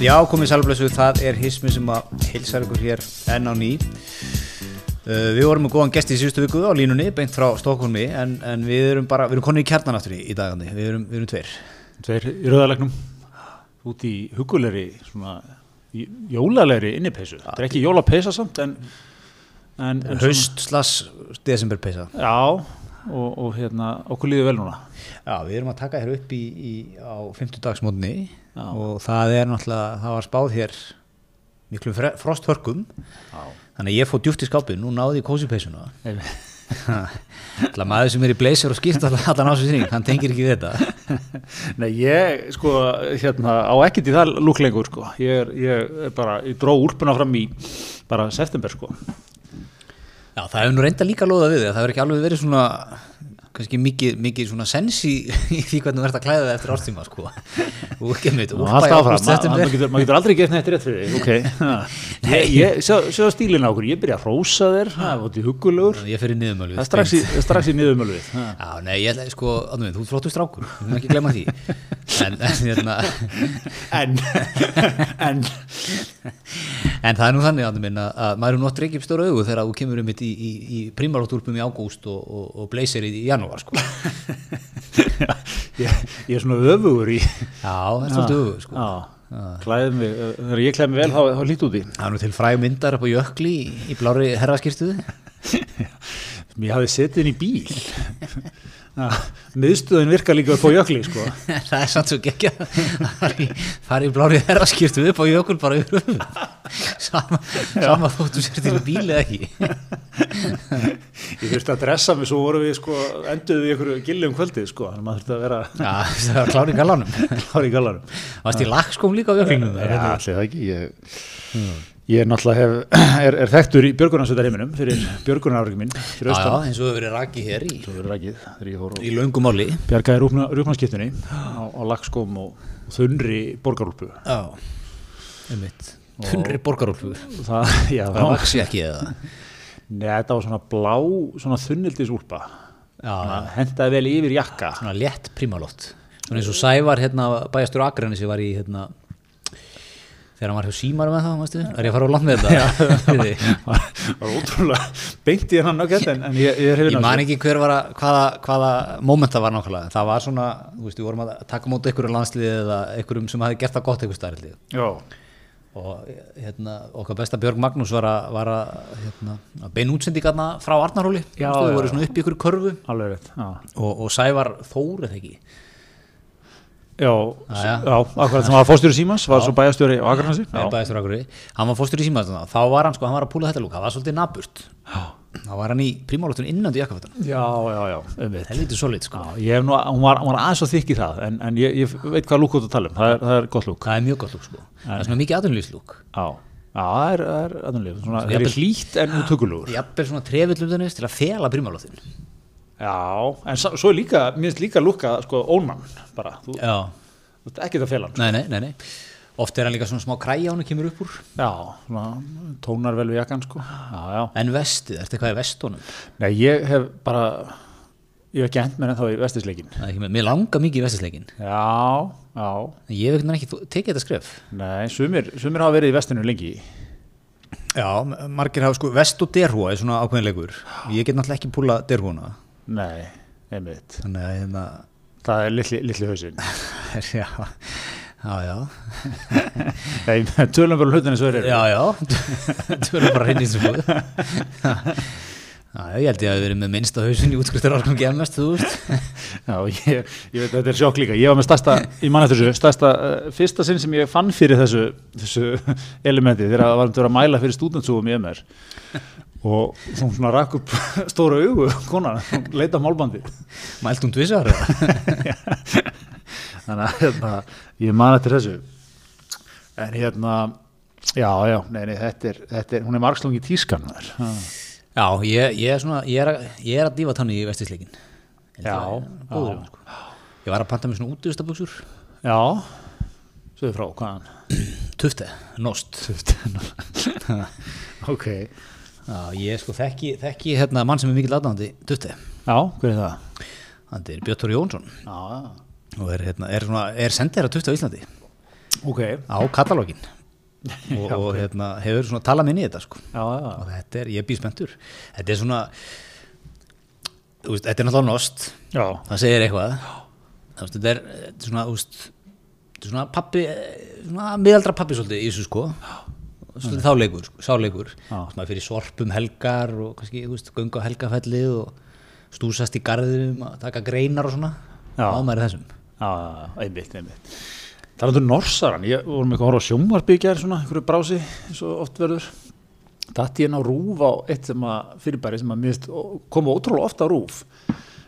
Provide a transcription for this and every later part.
Já, komið sælblessu, það er hismi sem að hilsar ykkur hér enn á ný. Uh, Við vorum með góðan gest í síðustu viku á línunni, beint frá Stokkólmi en, en við erum bara, við erum konið í kjarnan aftur í, í dagandi, við erum, við erum tveir. Tveir í rauðalegnum. Út í hugulegri svona jólalegri innipeysu. Þetta er ekki jólapeysa samt en, en, en Haust slags desember peysa svona, já og, og hérna okkur líður vel núna Já, við erum að taka hér upp í, í á 50 dagsmótni Já. og það er náttúrulega, það var spáð hér miklum fre- frosthörkum já. þannig að ég fór djúpt í skápin, nú náði ég kósipeysuna Einmitt. Það maður sem er í blazer og skýrt allan á sig hann tengir ekki þetta Nei, ég sko hérna á ekkert í það lúklengur sko ég er, ég er bara, ég dró úrpuna fram í bara september sko Já, það hefur nú reynda líka loða við þig, það hefur ekki alveg verið svona kannski mikið, mikið svona sens í, í því hvernig þú ert að klæða það eftir ástíma sko. og ekki með ma- maður getur, aldrei gert neitt rétt fyrir þig. Sjá, stílinn á okkur. Ég byrja að rósa þér, það er hugulegur niðurmölu það er strax í, ætla, sko, þú ert flottur strákur. Við erum ekki að glemma því. En, en, hérna, en. En. Það er nú þannig að, að maður er nú átt reykjum stóra augu þegar þú kemur um í, í, í prímarlóttúrpum í ágúst og, blazer í, í janúar sko. ég, ég er svona öfugur í Já, það er augu sko. já, klæðið mig þegar ég klæði mig vel þá, þá lít út í. Það er nú til fræg myndar upp á jökli í, í blári herraskirtuði ég hafði setið inn í bíl Já, miðstöðin virkar líka upp á jökli sko. það er samt svo geggja það er í blári herraskirtu upp á jökul bara yfir sama, sama þóttu sér til bíl eða ekki. Ég þurfti að dressa mig svo voru við sko, enduðu við ykkur gilli um kvöldið sko. þannig að maður þurfti að vera Já, það var klári í galanum Varst í lagskóm líka á jöklingum? Já, allir það ekki ég, ég er náttúrulega hef, er, er þekktur í björgunarsveitarheiminum fyrir björgunarafrygg minn fyrir Já, já, austan eins og hefur verið raki hér í, Svo verður rækið þegar ég fór og í löngum máli. bjargaði rúpnarskiptunni á, á lagskóm og þunri borgarúlpu. Já, um mitt Tunri borgarólfu það, já, Það það vaksi ekki eða? Nei, þetta var svona blá, svona þunnildisúlpa. Já, hendaði vel yfir jakka. Svona létt prímalótt Svona eins og Sævar hérna bæjastur Akranesi sem var í hérna þegar hann var hjá Símarum með það, mástu? Er ég að fara á land með þetta? Ég, var, ótrúlega beint í nöggett en, en ég, ég ég man ekki hver var að, hvaða, hvaða moment það var nákvæmlega. Það var svona, þú veist, við vorum að taka móti einhverjum landsliði eða einhverjum sem hafi gert það gott starflið. Já, Og hérna, okkar besta Björg Magnús var að, var að, hérna, að bein útsendingarna frá Arnarhóli. Já, Þau já, voru svona upp í einhverju körfu og, og Sævar Þór, eða ekki? Já, akkurat sem var fórstjóri Símans var svo bæjastjóri á Akranesi. Já. Bæðistur Akureyri. Hann var fórstur í símaðan þá var hann sko, hann var að púla þetta lúk, það var svolítið naburt Já, þá var hann í prímálóttun innandi jakkafötan já, já, já, einmitt. Helviti solid sko, Já, ég hef nú, hún var, hún var aðeins og þykk í það en, en ég, ég veit hvað lúk út að tala um. Það er, það er gott lúk. Það er mjög gott lúk sko. Það er svona mikið aðunlýslúk Já, það er, það er aðunlega svona, það er hlýtt en útökulegur jafnvel svona trefillum til að fela prímálóttun Já, en svo er líka, mér finnst líka lúka sko ónmann bara, þú, já, þú ert ekkert að fela hann sko. nei, nei, nei, nei. Oft er hann líka svona smá kræja hann kemur upp úr. Já, svona, tónar vel við jakkan sko. Já, já, en vestið, ertu eitthvað í vestunum? Nei, ég hef bara ég hef ekki hent mér en þá í vestisleikin það er ekki með, mér langar mikið í vestisleikin Já, já, en ég hef ekki tekið þetta skref. Nei, sumir, sumir hafa verið í vestinu lengi. Já, margir hafa sko vest og derhúa er svona ákveðinleikur ég get náttúrulega ekki púla derhúna Nei, einmitt. Þannig að hérna Það er litli, litli hausinn. Já, já, já. Nei, tölum bara hlutin eins og þeir eru. Já, já, verður bara hrein í þessu búið Já, ég held ég að við verið með minnsta hausin í útskriftar orðum gemast, þú veist. Já, ég, ég veit þetta er sjokk líka. Ég var með stærsta, ég man eftir þessu stærsta, uh, fyrsta sinn sem ég fann fyrir þessu þessu elementi þegar það var um að mæla fyrir stúdentsúum í MR og þá svona rakk upp stóra augu konan, leita málbandi Mælt hún tvisar þannig að hérna, ég man eftir þessu. En hérna já, já, nei, nei, þetta er, þetta er hún er margslungi tískan. Já, ég, ég er svona, ég er ég er að dífa tanni í vestisleikin. Já, já. sko. Ég var að panta með svona útivistaböksur já, sögðu frá, hvaðan? Tufte, nost. Ok, Já, ég sko þekki, þekki hérna mann sem er mikill aðdáðandi Tufte já, hver er það? Þetta er Björn Tóri Jónsson. Já, já og er, hérna, er, svona, er sendir að Tufte á Íslandi. Ok, á katalógin og, Já, og ok. hérna, hefur svona talað minni í þetta sko. já, já, og þetta er, ég er býspentur þetta er svona þú veist, þetta er náttúrulega nost já, það segir eitthvað. Veist, þetta er, er svona, þú veist, svona pappi, svona miðaldra pappi svolítið í þessu sko. Svolítið þá leikur, sko, sá leikur. Já. Þú veist, maður fyrir sorpum helgar og kannski, þú veist, göngu á helgafellið og stúsast í garðinum að taka greinar og svona. Já. á maður í þessum. Já, einmitt, einmitt. Talandur Norsaran, ég vorum eitthvað að horfa á sjónvarbyggjar svona, einhverju brási eins og oft verður. Datt ég inn á rúf á eitt sem að fyrirbæri sem að mist, koma ótrúlega ofta á rúf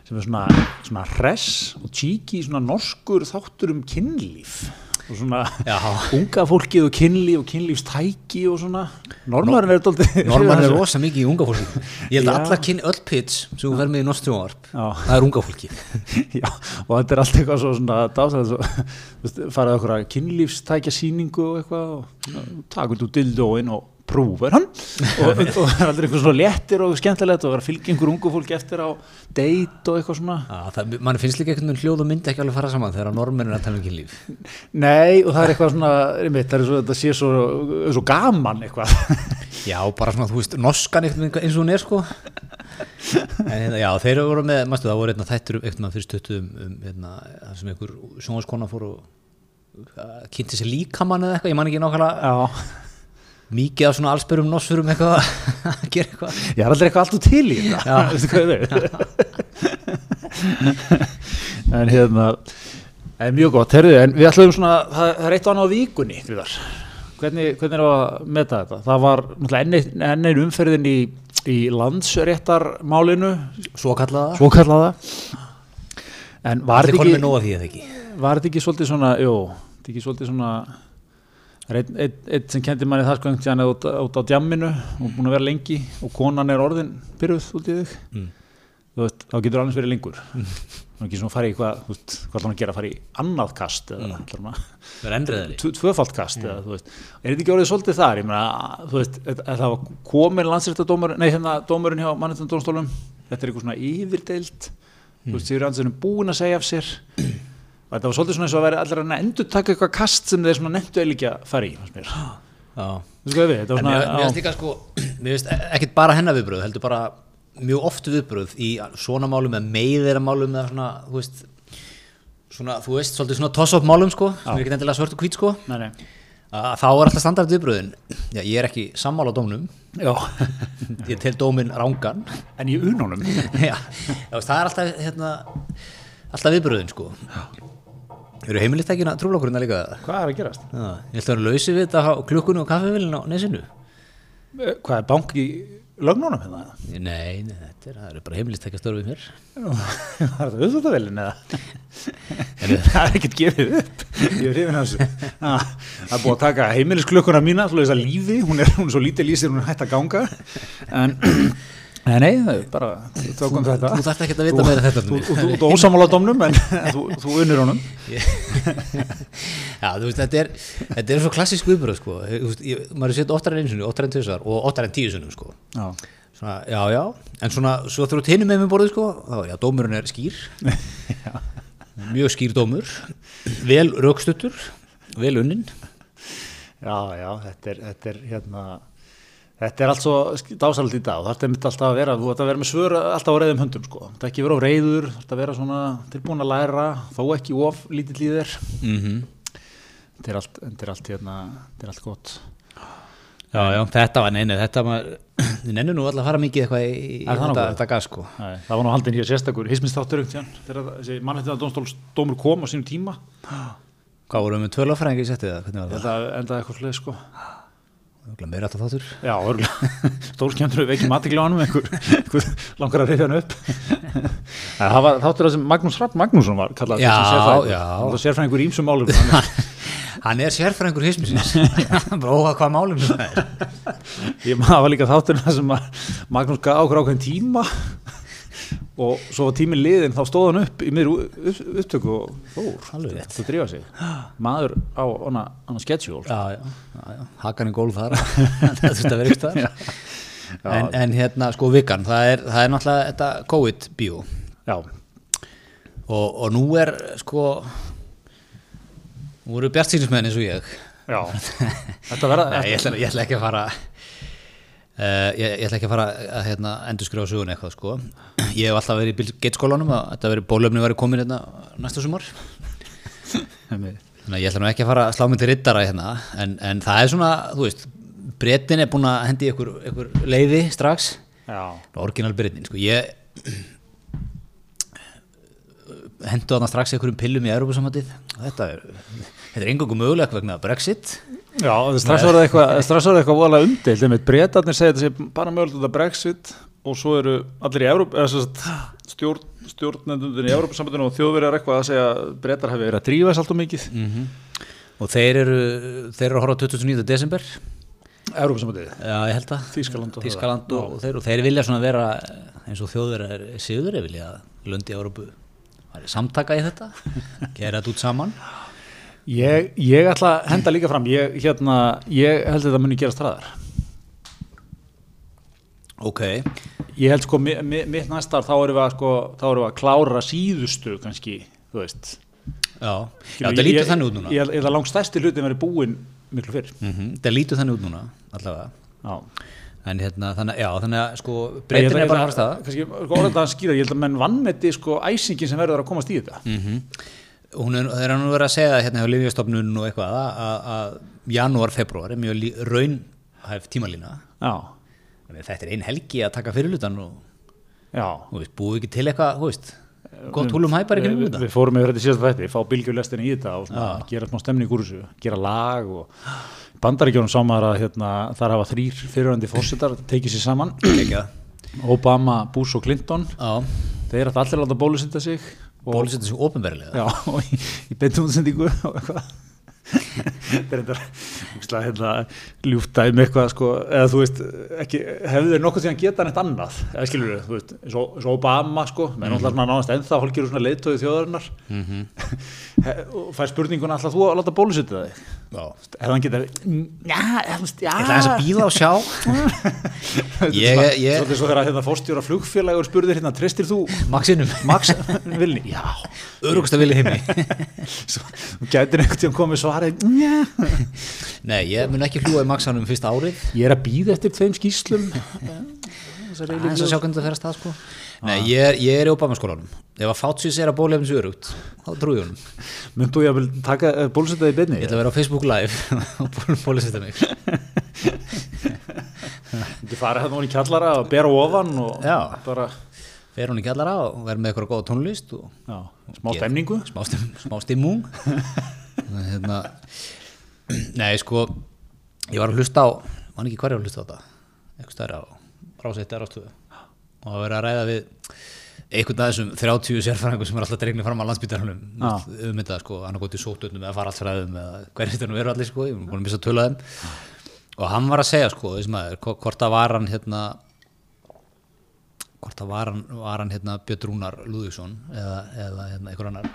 sem er svona, svona hress og cheeky svona norskur þáttur um kynlíf og svona Já. unga fólkið og kynlíf og kynlífstæki og svona. Normarinn er daldið Norman er rosa mikið í unga fólki. Ég held að alla kynni, öll pitch sem þú fer með í Nostrjónvarp Já. það er unga fólki Já, og þetta er allt eitthvað svo svona dásalega svo, farið okkur að kynlífstækja sýningu og eitthvað og takur þú dildóin og prúfur hann. Og, það er aldrei eitthvað svona léttir og skemmtilegt og vera að fylgja einhver ungu fólki eftir á date og eitthvað svona. Já, það, mann finnst líka einhvern veginn hljóð og myndi ekki alveg fara saman þegar normenn er að tala um kynlíf Nei, og það er eitthvað svona, einmitt, það er svo, þetta sé svo, svo gaman eitthvað. Já, bara svona, þú veist, norskan eins og hún er sko. En hérna, já, þeir voru með, mástu, það voru einna þættur um fyrir stuttu um, um hérna, það sem einhver sjónvarskona fór og uh, kynnti sér líkamann eða eitthvað, ég man ekki nákvæmlega mikið af svona allsbörum nossurum eitthvað að gera eitthvað. Ég er aldrei eitthvað alltaf til í þetta. En hérna en mjög gott, herðu, en við ætlum svona það, er eitt og annað á vikunni hvernig, hvernig er að meta þetta? Það var náttúrulega enn ein- enn einn umferðin í, í landsréttarmálinu. Svo kallaða svo kallaða en var þetta ekki var þetta ekki svolítið svona jú, þetta ekki svolítið svona það er einn ein, ein sem kendi manni það sko einhvern tíðan út, út á djamminu og búin að vera lengi og konan er orðin byrjuð út í þig. Mm. þú veist, þá getur annars verið lengur. Þá er ekki svona að fara í hvað hvað ætlar hann að gera, fara í annað kast eða Mm. ætlar hann að er endriðari tv- tvöfalt kast eða þú veist, er þetta ekki orðið svolítið þar? Ég meina, þú veist, að það var komin landsréttadómur, nei hérna dómurinn hjá mannréttadómstólum, þetta er eitthvað svona yfirdeild, og þetta var svolítið svona eins og að vera allir að endur taka eitthvað kast sem þeir svona nefndu að fara í mér. Já. Finnst líka sko, finnst ekkert bara hennar viðbröð, heldur bara mjög oft viðbröð í svona málum eða meðeira málum eða svona, þú veist, svona, þú veist, svolítið svona toss-up málum sko, sem Já. er ekkert endilega svört og hvít sko, nei, nei. að þá er alltaf standard viðbröðin, já, ég er ekki sammála dómnum, Já, ég tel dómin rángan, en í unónum já, já, það er alltaf, hérna, alltaf viðbröðin sko. Eru heimilistækina trúlokkurinn að líka það? Hvað er að gerast? Já, ég ætla að vera lausi við þetta á klukkunni og kaffevilin á nesinu. Eh, Hvað er bank í lögnónum hérna? Nei, nei, þetta er, það eru bara heimilistækja störfið mér. Var þetta auðvitaðvelin eða? það er ekkert gefið upp Ég er hrifin af þessu Það er búið að taka heimilisklukkuna mína Svo þess að lífi, hún er, hún er svo lítið lýsir Hún er hægt að ganga En Nei, nei, það er bara Þú tókum þetta Þú þarft ekki að vita meira þetta Þú þú- þú ert ósamála dómnum En þú, þú unnir honum Já, þú veist, þetta er, þetta er svo klassísk viðbröð, sko. Þú veist, ég, maður er sett oftar en einu sinni, oftar en tvisar og oftar en tíu sinnum, sko. Já, Svona, já, já, en svona, svo þú ert hinum með mér borðið, sko, þá, já, dómurinn er skýr. Mjög skýr dómur, vel raukstuttur, vel unnin. já, já þetta, er, þetta er hérna Þetta er allt svo dásalegt í dag og það er mitt alltaf að vera, þú ert að vera með svör alltaf á reyðum höndum sko, þetta ekki vera á reyður, þú ert að vera svona tilbúin að læra, þó ekki of lítill í þér, Mm þetta er allt, þetta er allt hérna, þetta er allt gott. Já, já, þetta var neina, þetta var, þið nennir nú alltaf að fara mikið eitthvað í, í Er það þetta, þetta gas, sko. Nei, það var nú haldin hér sérstakur tíðan, þegar þessi mannhættina dómstólsdómur kom á sínum tíma, Hvað vorum við með tvölafræðingi í settið það? Að endaði eitthvað fleið sko. Það? Meira alltaf þáttur. Já, stórskjöndur við ekki hann einhver, einhver langar að reyðja hann upp. Það var þáttur það sem Magnús Rapp Magnússon var kallað sérfræðingur. já. Það var sérfræðingur í ýmsum málum. hann er- sérfræðingur hismisins. Bara óhað hvað málum það er. Ég maður líka þáttur það sem að Magnús gaf okkur ákveðin tíma og svo var tíminn liðin þá stóð hann upp í miður upp, upptöku og fór rétt. það drífa sig maður á hana, hana schedule Já, já, já. Hakan í gólf þar. það þurfti að vera ykkur þar. En, en hérna, sko, vikan, það er, það er náttúrulega þetta COVID-bíó. já, Og, og nú er, sko, Nú eru bjartsýnismenn eins og ég Já, þetta verða Nei, ég ætla, ég ætla ekki að fara uh, ég, ég ætla ekki að fara að hérna, endur skrifa sögun eitthvað sko. ég hef alltaf verið í geitskólanum að þetta verið bólöfni verið komin hérna næsta sumar. Þannig að ég ætla nú ekki að fara að slá til rittara hérna, en, en það er svona þú veist, brettin er búin að hendi ykkur, ykkur leiði strax. Já, orginal brettin, sko. Ég hendu þarna strax einhverjum pillum í Európa-samhatið þetta er, þetta er engangum mögulegt vegna Brexit Já, strax var það eitthvað, eitthvað voðalega umdeild, einmitt breytarnir segja þetta sé bara af Brexit og svo eru allir í Európa, eða sagt stjórn, stjórnendundin í Európa-sambandinu og þjóðverjar eitthvað að segja að breytar hafi verið að drífa þess allt og mikið. og þeir eru, þeir eru að horfa á 29. desember. Európa-sambandið, Já, ég held að. Þýskaland og Þýskaland það. og, og, þeir, og þeir vilja svona vera eins og þjóður er síður vilja að löndi Európu samtaka í þetta gera þetta út saman Ég, ég ætla að henda líka fram, ég, hérna, ég held að þetta muni gerast hraðar. ok, Ég held sko, mi, mi, mitt næsta ár þá erum við að sko, erum við að klára síðustu kannski, þú veist. já, já þetta lítur þannig út núna. Ég, held að langt stærsti hlutin verið búinn miklu fyrr. mm þetta lítur þannig út núna allavega. Já. en hérna, þannig, já, þannig að sko breytin er bara að fara staða kannski, sko, orðið að skýra, ég held að menn vannmeti sko æsingin sem verður að komast í þetta. Mm hún er, eru nú verið að segja hérna hjá Livjastofnun og eitthvað að, að, að janúar, februar er mjög raunhæf tímalína. Að þetta er ein helgi að taka fyrirlutan og þú veist, búið ekki til eitthvað, gott húlum hæpar ekki um þetta? við fórum yfir þetta í síðasta þætti, fá bylgjulestin í þetta og svona, gera smá stemning úr þessu gera lag og bandaríkjónum sá maður að hérna, þar hafa þrýr fyrirvændi fórsetar tekið sér saman. Obama, Bush og Clinton. Já, þeir ætla allir að láta bólusetja sig og, bólusetja sig ofinverðilega já, og í, í beintum útsendingu og eitthvað þetta er þetta hérna, ljúftæmi eitthvað sko, eða þú veist, ekki, hefðu þeir nokkuð síðan geta neitt annað, eða skilur þau, þú veist eins og, Obama sko, með náttúrulega svona nánast ennþá hálfgerður svona leiðtóði þjóðarinnar. Mhm. He- og fær spurninguna alltaf þú að láta bólusetja þig? Ef hann geta, já, eða já. Ég ætla aðeins að býða og sjá. Ég, ég, Svolítið svo þegar hérna fórstjóra flugfélagur spurðir hérna, treystir þú Maxinum? Max Vilni? Já, Örugust að vilja heimi. Svo, þú gætir einhvern tíðan komið svarið Nei, ég mun ekki hljúa í Maxanum fyrsta árið. Ég er að býða eftir tveim skýslum aðeins að sjá hvernig það fer að stað sko. Nei, ég er, ég er í Obama-skólanum. Ef að Fátsís er að bólefnis örugt þá trúi ég honum. Myndu ég að taka uh, bólusetjaði í beinni? Ég ætla að vera á Facebook live og bólusetta mig. Þú farið hérna hún í kjallara og bera ofan og Já. bara Fer hún í kjallara og verð með eitthvað góða tónlist og já, smá stemningu. Smá, stem, stimmung hérna, nei sko ég var að hlusta á man ekki var að hlusta á þetta eitthvað stærra á ráseitt er ástöðu og að vera að ræða við einhvern af þessum 30 sérfræðingum sem er alltaf dregnir fram á landsbytarnum Já. um þetta sko, hann har gótt í sóttöndum eða faraldsfræðum eða hvernig þetta nú eru allir sko ég er búin að missa að töla þeim. Og hann var að segja sko, þessi maður, hvo- hvort það var hann hérna hvort það var hann, var hann hérna Björn Rúnar Lúðvíksson eða, eða hérna einhver annar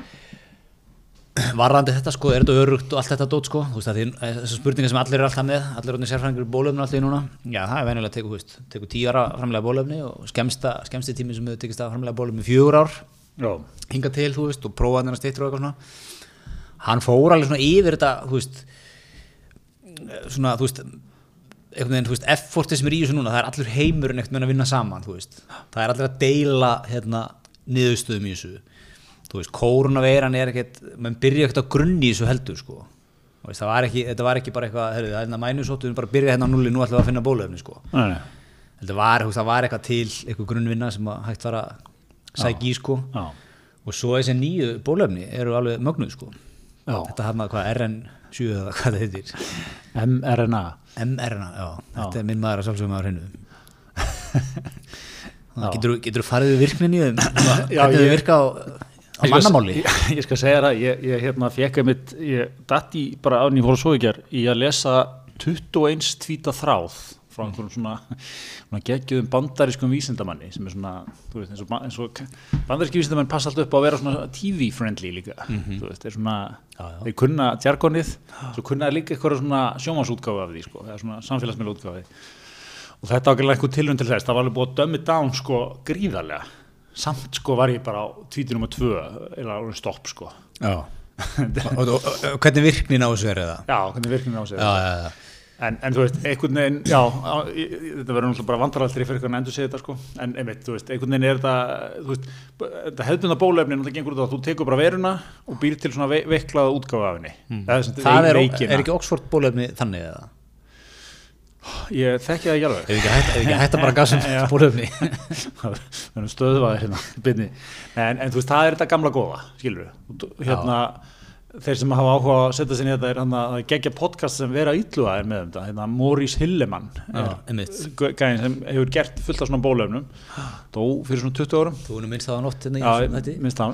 varðandi þetta sko, er þetta örugt og allt þetta dót sko, þú veist að því þessar spurningar sem allir eru alltaf með, allir er sérfræðingur í bólöfni alltaf í núna, já það er venjulega tekur, þú veist, tekur tíu ára framlega bólöfni og skemmsta, skemmsti tími sem hefur tekist að framlega bólöfni fjögur ár, Já, hinga til þú veist, og prófa hann að stýttur og eitthvað svona. Hann fór alveg svona yfir þetta þú veist svona, þú veist einhvern veginn, þú veist, effortið sem er í þessu núna það er allur heimurinn einhvern veginn að vinna saman þú veist, það er allir að deila hérna, niðurstöðum í þessu þú veist, kórunaveiran er ekkert mann byrja ekkert á grunni í þessu heldur sko. Þú veist, var ekki, þetta var ekki bara eitthvað herrið, það er hérna mænusóttu, við erum bara að byrja hérna á nulli nú ætlum við að finna bólöfni sko. Þetta var, þú var eitthvað til eitthvað grunnvinna sem að hægt var að sækja í sko. Já, og svo þessi nýju bólöfni eru alveg mögnuð sko. Já. þetta hann að hvað RN7 eða hvað það heitir? mRNA mRNA, já, þetta er minn maður að sjálfsögum maður hennu Já. getur, getur farið við virkninni Já, þau ég- virka á, á mannamáli? Ég, ég skal segja það, ég, ég hérna fekk einmitt, ég datt í bara án í ekki í að lesa 21 tvíta þráð frá einhverjum svona, svona geggjöðum bandarískum vísindamanni sem er svona, þú veist, eins og, eins og bandaríski vísindamann passa alltaf upp á að vera svona TV-friendly líka, þú veist, þeir svona Já, já. þeir kunna tjarkonið svo kunna líka eitthvað svona sjómasútgáfi af því, sko, eða svona samfélagsmiðla útgáfi og þetta ekki einhver tilhund til þess það var alveg búið að dömmi down sko gríðarlega samt sko var ég bara á tvíti nummer tvö eða alveg stopp sko. Já, og, hvernig virknin á þessu er eða? Já, hvernig virknin á já, já, já. En, en þú veist, einhvern veginn, já, þetta verður náttúrulega bara vandraraldur í fyrir hvernig endur segja þetta sko, en einmitt, þú veist, einhvern veginn er þetta, þú veist, þetta hefðbunda bólefni náttúrulega gengur út á að þú tekur bara veruna og býr til svona ve veiklaða útgáfa af henni. Það er, sem sagt það er, veikina. er ekki Oxford bólefni þannig eða Ég þekki það ekki alveg. ef ekki ekki hætta bara við erum stöðvaðir hérna en, en þú veist, það er þetta gamla góða skilur við, hérna þeir sem hafa áhuga að setja sér í þetta er hann að gegja podcast sem vera ítluga er með um þetta, hérna Maurice Hillemann Já, einmitt. gæðin sem hefur gert fullt af svona bólöfnum dó fyrir svona 20 árum. Þú erum minnst það á nótt hérna Já,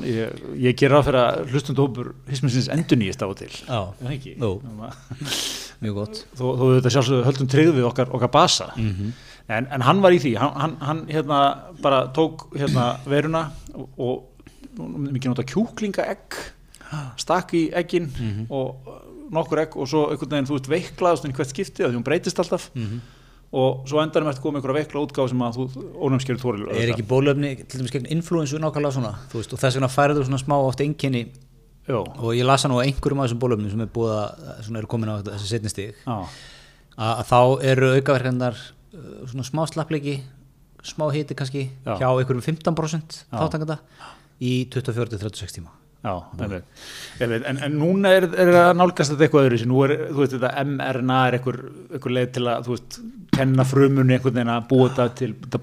ég, ég ger ráð fyrir að hlustundahópur hisminsins endur nýjist á og til. Já, ekki? Jú. Mjög gott þó, þó þetta sjálfsögðu höldum tryggð við okkar, okkar basa Mhm. en, en hann var í því hann, hann, hann hérna bara tók hérna veruna og, og mikið nota kjúklingaegg stakk í eggin Mhm. og uh, nokkur egg og svo einhvern veginn þú veist veiklaðast í hvert skipti að því hún breytist alltaf Mhm. og svo endanum eftir komið einhverja veikla útgáð sem að þú ónæmskerur þóri er ekki bólefni til dæmis gegn influensu nákvæmlega svona þú veist, og þess vegna færðu svona smá oft einkenni já, og ég lasa nú einhverjum af þessum bólefnum sem er búið að eru komin á þessi setni stig já, að, að þá eru aukaverkandar uh, svona smá slappleiki smá hiti kannski Já. hjá einhverjum 15% Já. þáttanganda í 24-36 tíma já einmitt. Einmitt. en, en núna er, er að nálgast þetta eitthvað öðru sem nú er, þú veist, þetta mRNA er einhver, einhver leið til að, þú veist, kenna frumunni einhvern veginn að búa þetta til þetta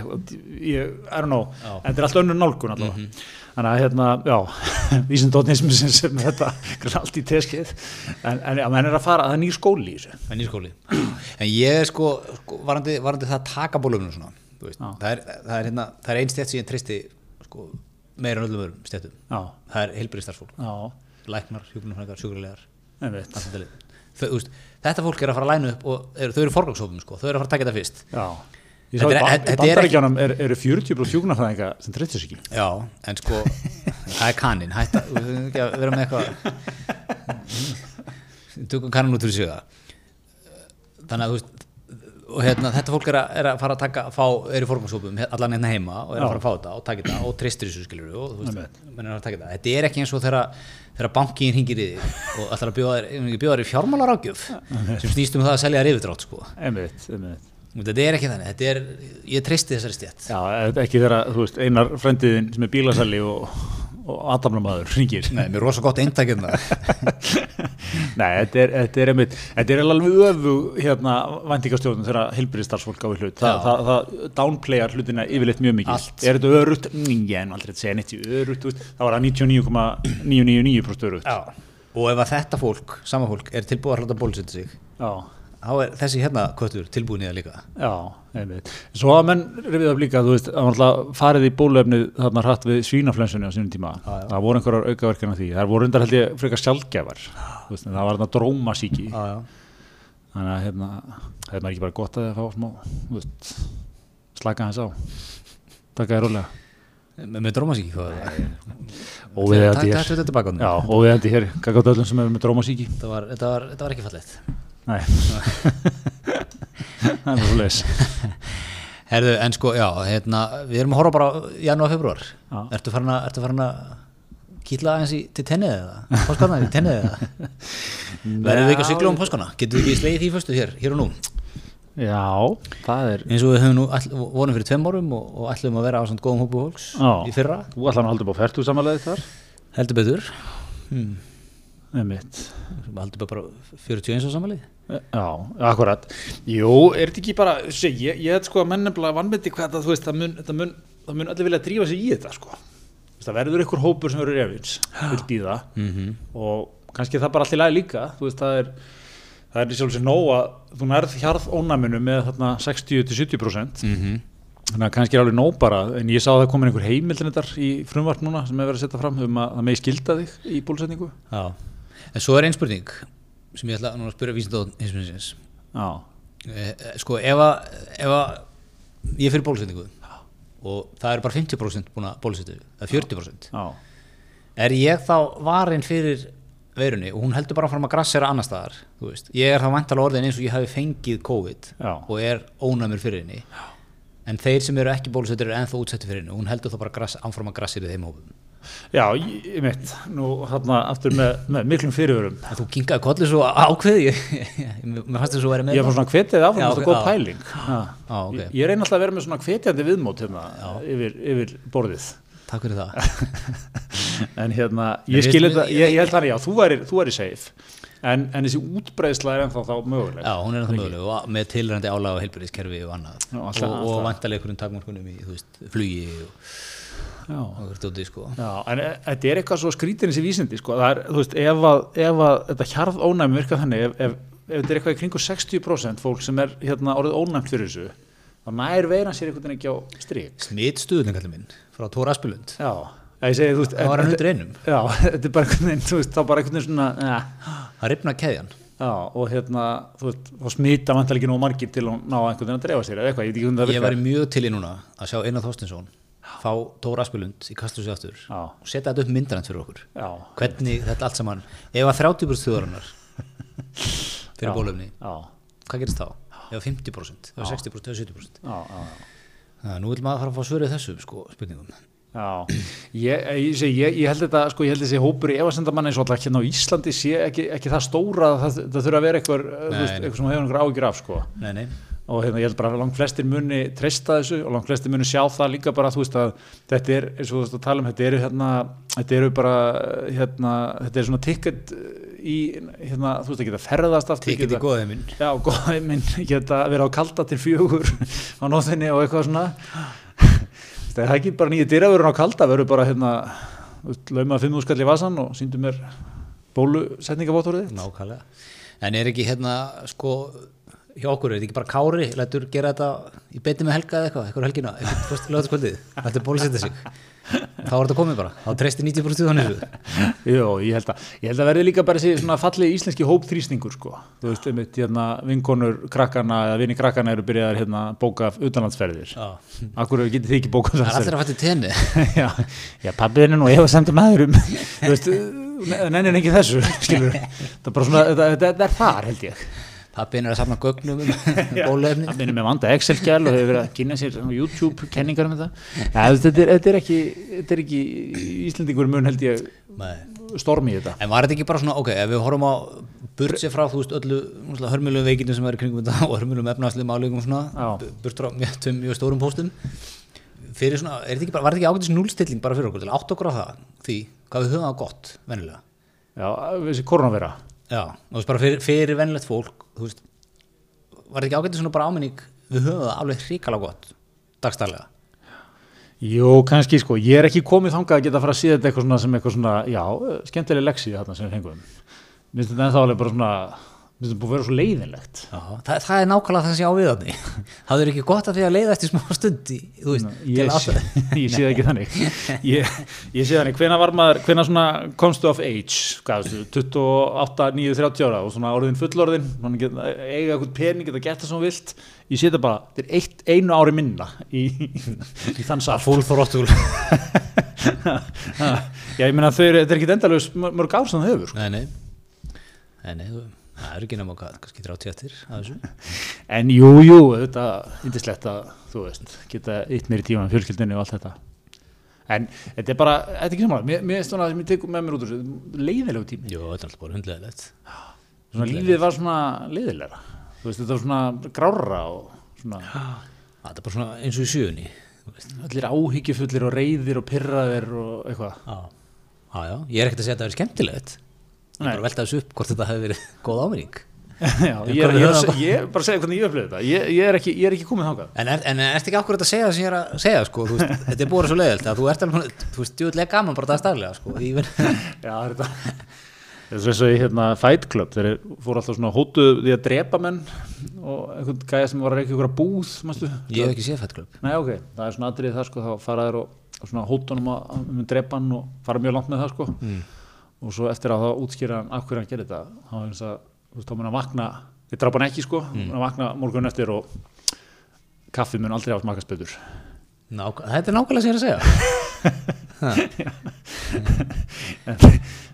eitthvað, ég, I don't know Já. en þetta er allt önnur nálgun allavega þannig að hérna, já vísindótnismi sem sem þetta er allt í teskið. En, en já, menn er að fara, það er nýr skóli í þessu. Það er nýr skóli. En ég sko, sko varandi, varandi það að taka bólöfnum svona þú veist, Já. það, er, það, er, hérna, það er ein stjætt sem ég tristi sko, meira en öllum öðrum stjættum já, Það er heilbrið starfsfólk já, Læknar, einmitt. Allt þetta fólk er að fara að læna upp og er, þau eru forgangsófum sko, þau eru að fara að taka þetta fyrst. Já Bandaríkjánum er, eru 40% hjúknarfræðinga sem treytir sig ekki. Já, en sko það er kannin, hætta við höfum ekki að vera með eitthvað tökum kannin út fyrir sig þannig að þú veist og hérna, þetta fólk er að, er að fara að taka fá, er í formansópum allan hérna heima og er að fara að fá þetta og taka þetta og tristir þessu skilur og þú veist, menn er að taka þetta. Þetta er ekki eins og þegar, bankin hringir í þig og ætlar að bjóða þér, í fjármálarágjöf sem snýst um það að selja þér yfirdrátt sko. Þetta er ekki þannig, þetta er, ég tristi þessari stjætt Já, ekki þeirra, þú veist, einar frendiðin sem er bílasali og, og aðdamlamaður ringir. Nei, mér er rosa gott eintakið það Nei, þetta er, þetta er einmitt, þetta er alveg öfu hérna væntingastjórnum þegar heilbyrðistarsfólk á í hlut. Þa, það, það downplayar hlutina yfirleitt mjög mikið. Allt. Er þetta Ég er nú aldrei að segja neitt í veist, það var að 99,999% örugt. Já. Og ef að þetta fólk, sama fólk, er tilbúið að hláta bólusetja sig, Já, þá er þessi hérna köttur tilbúin í það líka. já, einmitt. Svo að menn rifið af líka, þú veist, var alltaf farið í bólöfnið þarna hratt við svínaflensunni á sínum tíma. Já, já. Það voru einhverjar aukaverkina því. Það voru undar held ég frekar sjálfgefar. Veist, það var þarna drómasíki. Já, já. þannig að hérna það er maður ekki bara gott að það fá smá veist, slaka hans á taka þér rólega Með, drómasíki, hvað er það? óviðandi Takk hér tilbaka. já, óviðandi hér, kakka öllum sem er með drómasíki Þetta var, þetta, var, þetta var. Nei það er leis Herðu, en sko, já, hérna, við erum að horfa bara janúar, februar. Já. Ertu farin að, ertu farin að kýtla aðeins í, til tennið eða? Páskana í tennið eða? Verðum við ekki að sigla um páskana? Getum við ekki slegið því fyrstu hér, hér og nú? já, það er Eins og við höfum nú all, vonum fyrir tveim árum og, og ætlum að vera á svona góðum hópu fólks Já. í fyrra. þú ætlar að halda upp á færtu samanlega þar Heldur betur. Hmm. einmitt Sem heldur bara 41 á samanlið. Já, akkurat. Jú, er þetta ekki bara sé, ég, ég hef sko að menn nefnilega vannmeti hvað það, þú veist, það mun, það mun, það mun allir vilja drífa sig í þetta sko. Það verður ykkur hópur sem verður efins vill býða Mm -hmm. og kannski er það bara allt í lagi líka þú veist, það er það er í sjálf sér nóg að þú nærð hjarð ónæminu með þarna 60-70% Mm þannig að kannski er alveg nóg bara en ég sá að það komin einhver heimildin þetta í frumvart núna sem hefur verið að setja fram um að það megi skilda þig í bólusetningu. Já. En svo er einn spurning sem ég ætla að spyrja vísindóðan hinsminnsins. Já, Eh, eh, sko, ef að, ef að ég fyrir bólusetningu og það eru bara 50% búin að bólusetja, eða 40%. já, Er ég þá varin fyrir veirunni og hún heldur bara fram að grassera annar staðar. Ég er þá vantalega orðin eins og ég hafi fengið COVID Já. og er ónæmur fyrir henni. En þeir sem eru ekki bólusettir eru ennþá útsettir fyrir henni og hún heldur þá bara anfram að grassir í þeim hópum. Já, ég, mitt, nú hérna aftur með, með miklum fyrirvörum. Þú kinkaði kolli svo ákveði mér fannst þess að væri með Ég var svona hvetið áfram, þetta er góð pæling. Já. Já, ok. Ég, ég reyna alltaf að vera með svona hvetjandi viðmót hérna, yfir, yfir borðið. Takk fyrir það En hérna, ég við- skil við- þetta, ég, ég held þannig, já, þú væri, þú væri safe. En, en þessi útbreysla er ennþá þá möguleg. Já, hún er náttúrulega möguleg og með tilrændi álag og heilbyrðiskerfi og annað Já, alltaf- og, og einhverjum takmarkunum í, flugi og, úti, sko. Já, en e- þetta er eitthvað svo skrítin þessi vísindi, sko, það er, veist, ef að, ef að þetta hjarð ónæmi virka þannig, ef, ef, ef þetta er eitthvað í kringu 60% fólk sem er hérna orðið ónæmt fyrir þessu, þá nær veiran sér einhvern veginn ekki á strik. Smitstuðning, kallið minn, frá Tóra Aspilund Já, ég segi, veist, Það var hann undir einum. Já, þetta er bara einhvern veginn, veist, þá bara einhvern veginn svona, ja, Það ripna keðjan. Já, og hérna, þú veist, þá smita vantar ekki nú margir til að ná einhvern veginn að drefa sér, eða eitthvað, ég veit ekki hvernig það Ég virkar. væri mjög til í núna að sjá Einar Þorstinsson fá Tóra Aspilund í Kastljósi aftur og setja þetta upp myndarinn fyrir okkur. Já, hvernig þetta allt saman ef að 30% þjóðarinnar fyrir bólöfni, hvað gerist þá? Ef að 50%, ef að 60%, ef að 70% já, já, að nú vil maður fara að fá svörið þessum sko, spurningum. Ég, ég, segi, ég, ég held þetta, sko, ég held þessi hópur í efasendamann eins og alltaf hérna á Íslandi sé ekki, ekki það stóra að það, það þurfa að vera eitthvað, nei. eitthvað sem hefur einhver ágjur af, sko. Nei, nei, Og hérna, ég held bara að langt flestir muni treysta þessu og langt flestir muni sjá það líka bara, þú veist, að þetta er, eins og þú veist að tala um, þetta eru hérna, þetta eru bara, hérna, þetta er svona ticket í, hérna, þú veist, að geta ferðast aftur, í geta- góðið minn. Já, góði minn geta verið á kalda til fjögur á nóðinni og eitthvað svona. Það er ekki bara nýja dyravörun á kalda verður bara hérna laumað fimm úrskall í vasan og síndu mér bólusetningavottorðið Nákvæmlega. En er ekki hérna sko hjá okkur, er þetta ekki bara Kári lætur gera þetta í beiti með helga eða eitthvað eitthvað helgina, eitthvað fyrst lögataskvöldið lætur bólusetja sig. Þá er þetta komið bara, þá treystir 90% þannig Jó, ég held að, ég held að verði líka bara svona fallið íslenski hópþrýstingur sko. þú veist, einmitt, hérna, vinkonur krakkana eða vini krakkana eru byrjaðar hérna bóka utanlandsferðir. Akkur getið þið ekki bókað Það er allir að það er bara svona þetta, þetta er þar held ég Pappin er að safna gögnum um bólefni það minnir með vanda Excel-skjál og hefur verið að kynna sér á YouTube kenningar um þetta. Þetta, er, þetta er ekki er ekki Íslendingur mun held ég stormi í þetta. En var þetta ekki bara svona, ok, ef við horfum á burt sér frá, þú veist, öllu hörmulegu veikindum sem er kringum þetta og hörmulegu efnaðslega málugum svona, Já. burt frá mjög, mjög stórum póstum fyrir svona, er þetta bara, var þetta ekki ágætis núlstilling bara fyrir okkur til átt okkur á það því hvað við höfum það gott, venjulega? Já, þessi koronavera Já, þú veist, bara fyrir, fyrir venjulegt fólk þú veist, var þetta ekki ágætis svona bara áminning? Við höfum það alveg hrikalega gott dagstælega Jú, kannski sko, ég er ekki komið þangað að geta að fara að síða þetta eitthvað svona sem eitthvað svona, já, skemmtileg leksi þarna sem við fengum. Minnst þetta ennþá alveg bara svona, þetta búið að vera svo leiðinlegt. Já, það, það er nákvæmlega það sem ég á við þannig það er ekki gott að því að leiða eftir smá stund í, Ég, sé, það ekki þannig. Ég, ég sé þannig, hvena var maður, hvena svona komstu of age, hvað veistu, 28, 9, 30 ára og svona orðin fullorðin, svona get, eiga eitthvað pening, geta gett það þú vilt. Ég sé þetta bara, þetta er eitt, einu ári minna í, í þann throttle Já, ég meina þau eru, þetta er ekki endalus mörg ár sem það hefur. sko. Nei, nei, nei, nei það er ekki nema hvað, kannski 30 eftir að þessu En jú, jú, þetta er yndislegt að, þú veist, geta eitt meiri tíma með fjölskyldinni og allt þetta. En þetta er bara, þetta er ekki samanlega, mér, mér er svona það sem ég tekum með mér út úr þessu, leiðilegu tími. Jú, þetta er alltaf bara hundlegilegt Svona lífið var svona leiðilegra. Þú veist, þetta var svona grára og svona Það er bara svona eins og í sjöunni þú veist. allir áhyggjufullir og reyðir og pyrraðir og eitthvað. Já, já, já, ég er ekkert að segja að það er skemmtilegt Ég bara að velta þessu upp hvort þetta hefði verið góð áminning Já, ég, ég, að- ég er bara að segja hvernig ég upplifði þetta. Ég, ég, er ekki, ég er ekki komið þangað. En, er, en ertu ekki akkur að segja það sem ég er að segja sko, veist, þetta er búið svo leiðilt að þú ert alveg, þú veist, djúðlega gaman bara dagstaflega sko, í vinn Já, þetta Það er eins og í hérna, Fight Club þeir fóru alltaf svona hótuð því að drepa menn og einhvern gæja sem var að reykja ykkur að búð manstu? Ég hef ekki séð fættlöp Nei, ok, það er svona atrið það sko, þá fara þær og, og svona hótunum að að um drepa hann og fara mjög langt með það sko Mm. Og svo eftir að það útskýra hann af hverju hann gerir þetta þá er þess að, þú veist, þá mun að vakna ég drapa hann ekki sko, mm. mun að vakna morgun eftir og kaffi mun aldrei hafa smakast betur. Nák Þetta er nákvæmlega er að segja.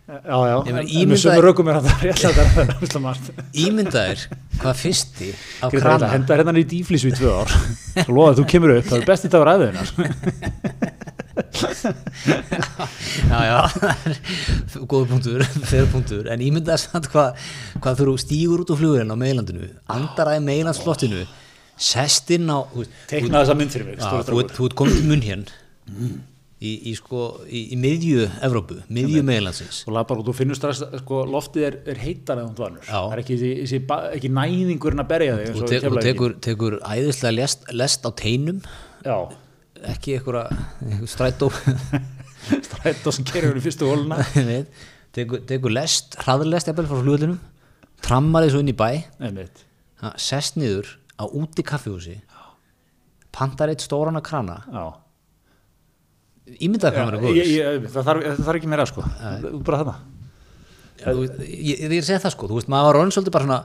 Já, já, en, en með ímyndaði- sömu rökum er það rétt að það er umsla margt Ímyndaðir hvað fyrsti Greta, krana? henda hérna í dýflísu í tvö ár. Að þú kemur upp, það er besti dagur aðeinar já, já, góður punktur, fyrir punktur, en ímyndaði samt hvað, hvað þú stígur út á flugurinn á meilandinu, andar að meilandsflottinu, sest inn á, þú teikna þessa mynd fyrir mig stóri þú þú ert komið til munn hérna í, í, sko, í, í miðju Evrópu, miðju meðlandsins og lapar og finnur strax að, sko, loftið er, er heitar eða vanur Já. það er ekki, ba- ekki næðingurinn að berja þig og og te, og tekur, tekur æðislega lest, lest á teinum. Já, ekki einhver strætó. Strætt sem kerir í fyrstu hóluna Veit. tekur, tekur lest, hraðlest jafnvel frá flugullinum trammar þessu inn í bæ. Ha, sest niður á úti kaffihúsi pantar eitt stóran að krana. Er góður. ég, ég, það, þarf, ekki meira sko. Bara þetta ég, ég, ég segi það sko, þú veist, maður var orðin svolítið bara svona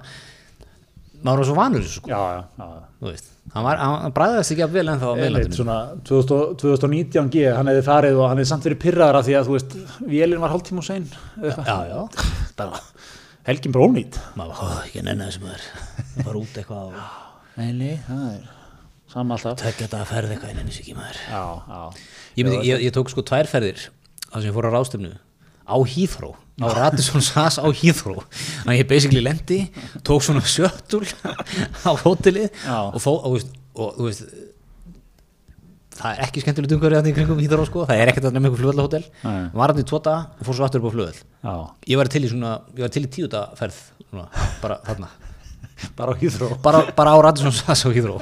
maður var svo vanur sko, já, já, já. þú veist hann, var, hann, bræðast ekki að vel ennþá á Einmitt, meilandinu svona 2000 2019G, hann hefði farið og hann hefði samt verið pyrraðar af því að þú veist, vélinn var hálftíma og sein. Já, já, bara, helgin bara ónýtt maður var "Ó, ekki að nenni þessu maður. Bara út eitthvað og nei, nei, það er saman alltaf. Tekja þetta að ferða eitthvað, ég nenni þessu ekki maður. Já, já, ég, myndi, ég, ég tók sko tvær ferðir það sem ég fór á rástefnu á Hýþró á Radisson SAS á Hýþró þannig að ég basically lendi tók svona sjöttul á hótelið og, fó, og, veist, og veist það er ekki skemmtilegt umhverfið í kringum Hýþró sko, það er ekkert að nefna einhver flugvallahótel. Var hann í daga og fór svo aftur upp á flugvall ég var til í svona, ég var til í tíu daga ferð svona, bara þarna. Bara á hýþró bara, bara á Radisson SAS á Hýþró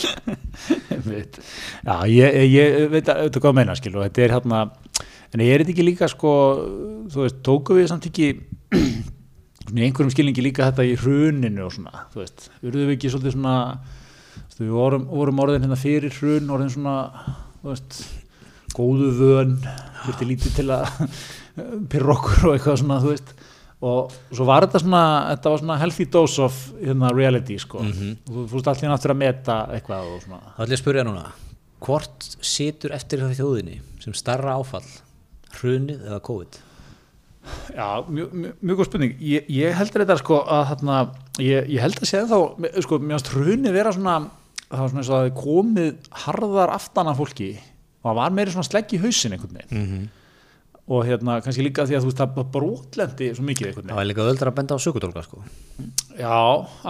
Einmitt. Já, ég, ég veit að auðvitað að meina, skil, og þetta er hérna, en ég er þetta ekki líka, sko, þú veist, tóku við samt ekki, í einhverjum skilningi líka þetta í hruninu og svona, þú veist, urðum við ekki svolítið svona, veist, við vorum, vorum orðin hérna fyrir hrun, orðin svona, þú veist, góðu vön, þurfti lítið til að pyrra okkur og eitthvað svona, þú veist, og svo var þetta svona, þetta var svona healthy dose of hérna, reality, sko, og þú fórst allir aftur að meta eitthvað og svona. þá ætlum ég að spyrja núna. Hvort situr eftir hjá þjóðinni sem starra áfall hrunið eða COVID? Já, mjög, mjög, góð spurning. Ég, ég heldur þetta sko að þarna, ég, ég held að segja þá sko, mér finnst hrunið vera svona það var svona eins og að það komið harðar aftan af fólki og það var meiri svona slegg í hausin einhvern veginn. Mm -hmm. Og hérna kannski líka því að þú veist það brotlendi svo mikið einhvern það var líka öldra að benda á sökutólka sko. Já,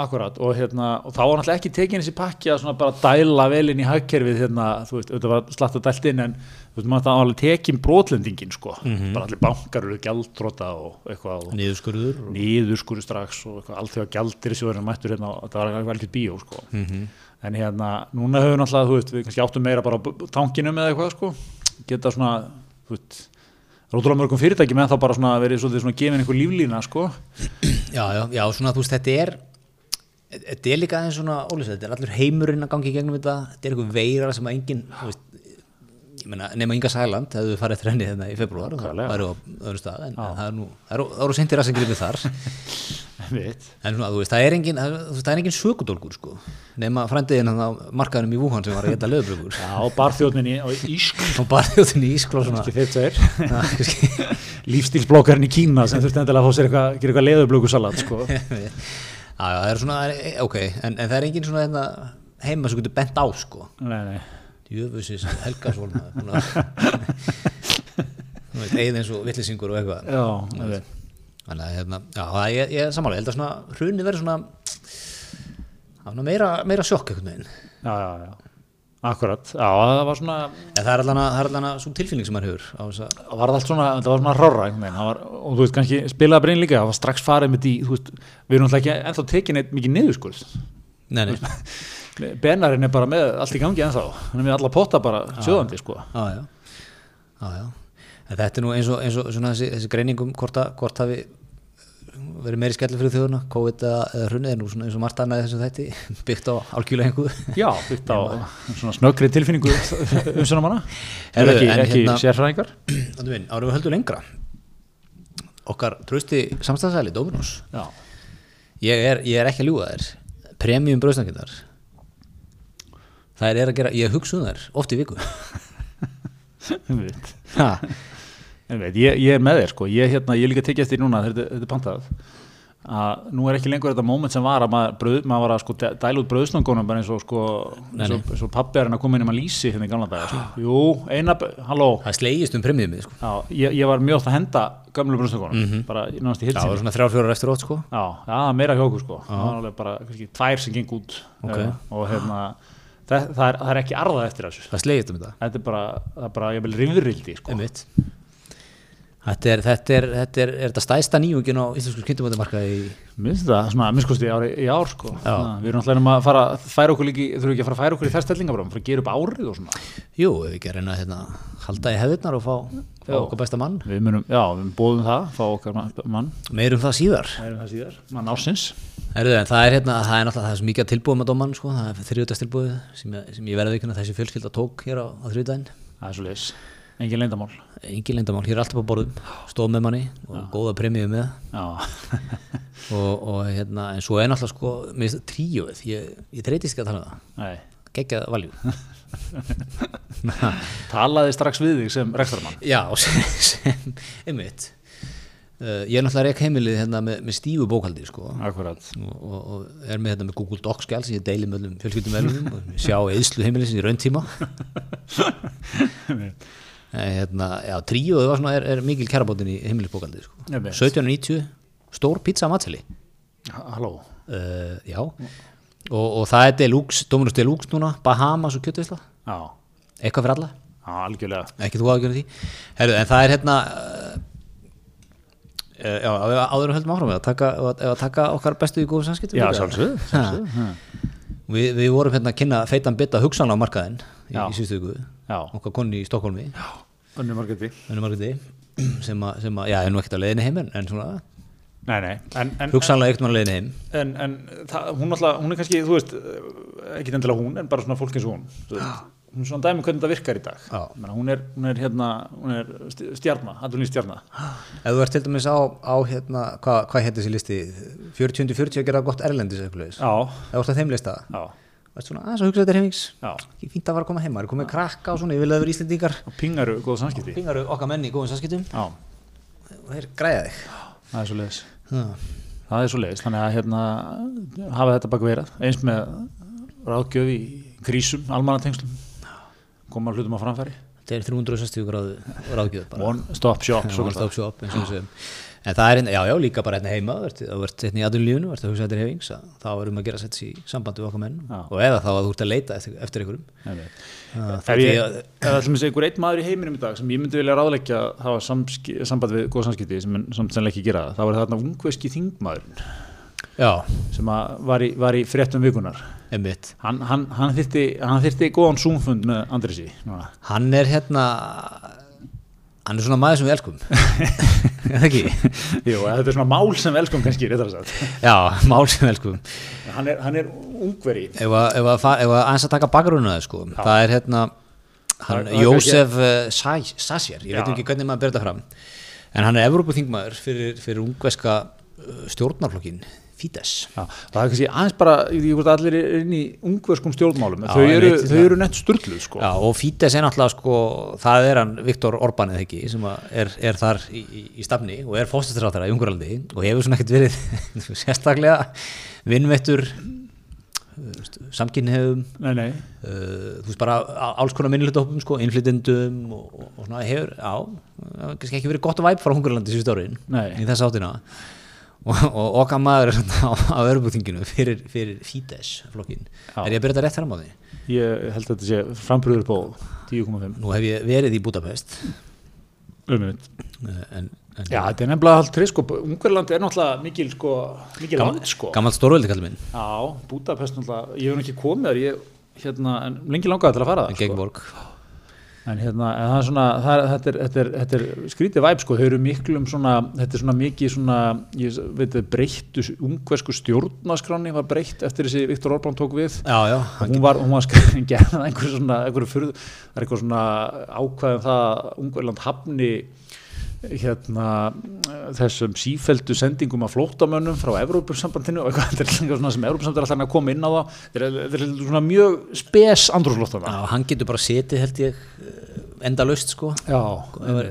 akkurat og, hérna, og þá var náttúrulega ekki tekin þessi pakki að svona bara dæla vel inn í hagkerfið hérna, þú veist, auðvitað var slatt að dælt inn en þú veist, maður það alveg tekin brotlendingin sko, bara allir bankar eru gjaldtróta og eitthvað og... niðurskuru strax og eitthvað, allt því að gjaldir þessu verður mættur hérna þetta var eitthvað alveg bíó sko. Mhm. en hérna, núna höfum náttúrulega þú veist, við kannski áttum meira bara á tankinum eða eitthvað sko, geta svona þú veist, rótulega mörgum fyrirtæki með þá bara svona verið svolítið svona gefin einhver líflína sko, já, já, já, svona þú veist, þetta er þetta er líka aðeins svona ólýsa, þetta er allur heimurinn að gangi í gegnum þetta. Þetta er einhver veira sem að engin þú veist, nema Inga Sæland hefðu farið eftir henni þarna í februar það Nákvæmlega. væri á öðru stað en, en það er það eru- það eru sendir að sem gripið þar en svona, veist, það er engin það, það er engin sökudólgur sko nema frændiðin hann á markaðunum í Wuhan sem var að geta löðbrökur Já, og barþjóðninni á Ísk og bara þjóttin í og kannski. lífstílsblokkarinn í Kína sem þurfti endilega að fá sér eitthvað, gera eitthvað leðurblökusalat sko. það er svona það er, ok, en, en það er engin svona hérna, heima sem getur bent á sko nei, nei. Jöfusis veist, eigið eins og villisingur og eitthvað. Já, þannig að hérna, já, ég, ég sammála, ég held að svona hrunni verður svona meira, meira sjokk já, já, já. Akkurat, já, það var svona en það er allan að, það er allan að svo tilfinning sem maður hefur það var allt svona, það var svona það var, og þú veist kannski spilaði bara inn líka, það var strax farið með því, þú veist við erum alltaf ekki ennþá tekin eitt mikið niðurskurð. Nei, nei, Benarinn er bara með allt í gangi ennþá. Hann er með alla potta bara sjóðandi sko. já, já, já, þetta er nú eins og, eins og svona þessi, þessi greiningum hvort, hafi verið meiri skellir fyrir þjóðuna, COVID eða, hrunni er nú svona eins og margt annað í þessu þætti byggt á einhver Já, byggt á svona snöggri tilfinningu umsönum hana Heyrðu, ekki, en ekki hérna- sérfræðingar. Árum við höldum lengra. Okkar trösti samstæðsæli Dominos. Já, ég er, ég er ekki að ljúga þér. Premium bröðsnakindar það er að gera, ég hugsa um þær oft í viku. Einmitt, ég, ég er með þér sko, ég, hérna, ég líka tekið eftir núna þetta, þetta er pantað að nú er ekki lengur þetta moment sem var að maður, bröð, maður var að sko dæ- dæla út bröðslangunum bara eins og sko eins og, er hann að koma inn um að lýsi hérna í gamla daga sko. jú, eina, halló. Það slegist um premiumið sko. já, ég, ég var mjög oft að henda gamlu bröðslangunum Mhm. bara í náðast í Já, það hilsin var svona þrjár fjórar eftir ótt sko. Já, já, meira hjá okkur sko. Það var alveg bara kannski, tvær sem geng út Ok. eh, og hérna það, það, er, það er ekki arðað eftir þessu. Það slegist um þetta. Þetta er bara, það er bara, ég vil rifrildi sko. Þetta er, þetta er, þetta er, þetta stæsta nýjungin á íslensku kynntumöndumarkaði í Mér finnst það svona að minnskosti ári- í ár sko. Við erum alltaf um að fara að færa okkur líki, þurfum ekki að fara að færa okkur í þess stellingabráðum, fara að gera upp árið og svona. Jú, við ekki að reyna að hérna, halda í hefðirnar og fá, fá okkar besta mann Við munum, já, við bóðum það, fá okkar ma- mann, Meirum það síðar er það síðar, mann ásins. Erðu, það er hérna, það er náttúrulega það er svo mikið að tilbúið með dómann sko, það er þriðutastilbúið sem, sem ég verði ekki þessi fjölskylda tók hér á, á þriðdæðin Það er svo leis, engin leyndamál. Engin leyndamál, hér er alltaf á borðum stóð með manni og góða premíu með. Já, og, og hérna, en svo er náttúrulega sko með tríóið, ég, ég treytist ekki að tala um það. Geggjað valjú Talaði strax við þig sem rektarmann. Já, sem, sem einmitt. Uh, Ég er náttúrulega rekk heimilið hérna með, með stífu bókaldi sko. Og, og, og er með hérna með Google Docs sem ég deili með öllum fjölskyldum og sjá eðslu heimilið sem í rauntíma en hérna, já, tríóið var svona er, er mikil kærabótin í heimilisbókaldi sko. Einmitt. 1790, stór pizza matseli Halló. uh, Já og, og það er Deluxe, Dominus Deluxe núna Bahamas og kjötveisla, Já, eitthvað fyrir alla já, algjörlega. ekki þú ágjörði því Herru, en það er hérna uh, uh, já, við áður höldum áfram með að taka, ef að taka okkar bestu í góðum samskiptum Já, líka. sjálfsögðu, Ha. sjálfsögðu. við, við vorum hérna að kynna feitan bytta hugsanlega á markaðin í, Já. í síðustu Já. Okkar konni í Stokkólmi Önnu margæti. Sem að, sem að, já, nú ekkert að leiðinni heim en, en svona, Nei, nei, en, en, hugsanlega ekkert að leiðinni heim en, en það, hún, alltaf, hún er kannski, þú veist, ekki endilega hún, en bara svona fólk eins og hún. veist. Hún er svona dæmi um hvernig þetta virkar í dag. Já. Menna, hún, er, hún er hérna, hún er stjarnar, aðlunni stjarnar. ef þú ert til dæmis á, á hérna, hvað hva hétt þessi listi 40-40 að gera gott erlendis eitthvað Já, ef þú ert að þeim lista já, Varst svona, aðeins að hugsa þetta heimings já. ekki fínt að fara að koma heima, það er komið krakka og svona, ég vil að vera Íslendingar. Og pingaru góð samskipti. pingaru okkar menn í góðum samskiptum. Já, og þeir græða þig. Það er svo leiðis. Það er svo leiðis, þannig að hérna, hafa þetta bak verið, eins með ráðgjöf í krísum, almannatengslum, koma hlutum á framfæri. þetta er 360 gráðu ráðgjöf bara. One stop shop, one stop shop, en það er, hérna- já, já, líka bara hérna heima þú ert hérna í aðunlífunu, ert að hugsa þetta hefings þá erum við að gera sett í sambandi við okkar menn Já. og eða þá að þú ert að leita eftir, eftir einhverjum. Ef það er það er einhver einn maður í heiminum í dag sem ég myndi vilja ráðleggja að hafa samski, samband við góð samskipti sem samt sennilega ekki gera það, var þarna ungveski þingmaðurinn já, sem var í, var í fréttum vikunar einmitt. Hann, hann, hann, þyrfti góðan súmfund með Andrisi núna. hann er hérna hann er svona maður sem við elskum. Er það ekki? Jú, þetta er svona mál sem við elskum kannski réttar að sagt. já, mál sem við elskum. Hann er, hann er ungveri. Ef að, ef að, taka bakgrunna það sko, það er hérna hann, Jósef uh, Sassér, ég Já. veit ekki hvernig maður þetta fram. En hann er Evrópuþingmaður fyrir, fyrir ungveska uh, stjórnarflokkin Fidesz Já, það er kannski aðeins bara, ég hvort allir er inn í ungverskum stjórnmálum, Já, þau eru, veit þau eru nett sturgluð sko. Já, og Fidesz er náttúrulega sko, það er hann Viktor Orbán eða ekki sem að er, er þar í, í, í stafni og er fóstastráttara í Ungurlandi og hefur svona ekkert verið sérstaklega vinnvettur samkynniðum Nei, nei, uh, þú veist bara alls konar minnlutahópum sko, innflytendum og, og, svona hefur, já, kannski ekki verið gott væp frá Hungarlandi síðust árin Nei. í þess áttina og, og okkar maður er svona á, örbúþinginu fyrir, fyrir Fidesz flokkin, er ég að byrja þetta rétt fram á því? ég held að þetta sé frambröður på 10,5 Nú hef ég verið í Budapest en, en Já, þetta er nefnilega allt trið sko, Ungverland er náttúrulega mikil sko, mikil Gaman- land sko. gammalt stórveldi kallið minn, Já, Budapest náttúrulega, ég hef nú ekki komið þar ég, hérna, en lengi langaði til að fara en þar gegn sko. En hérna, en það er svona það þetta, er, þetta, er, þetta er skrítið væp sko, þau eru miklum svona, þetta er svona mikið svona, ég veit að breyttu ungversku stjórnaskráni var breytt eftir þessi Viktor Orbán tók við. Já, já, hún var, hún var skrifin gerða einhver svona, einhver fyrð, það er eitthvað svona ákvæðum það að Ungverland hafni hérna þessum sífeldu sendingum af flótamönnum frá Evrópussambandinu og eitthvað, þetta er svona sem Evrópussambandinu er alltaf að koma inn á það þetta er, svona mjög spes andrúrslóttana já, hann getur bara setið held ég uh, enda laust sko. Já,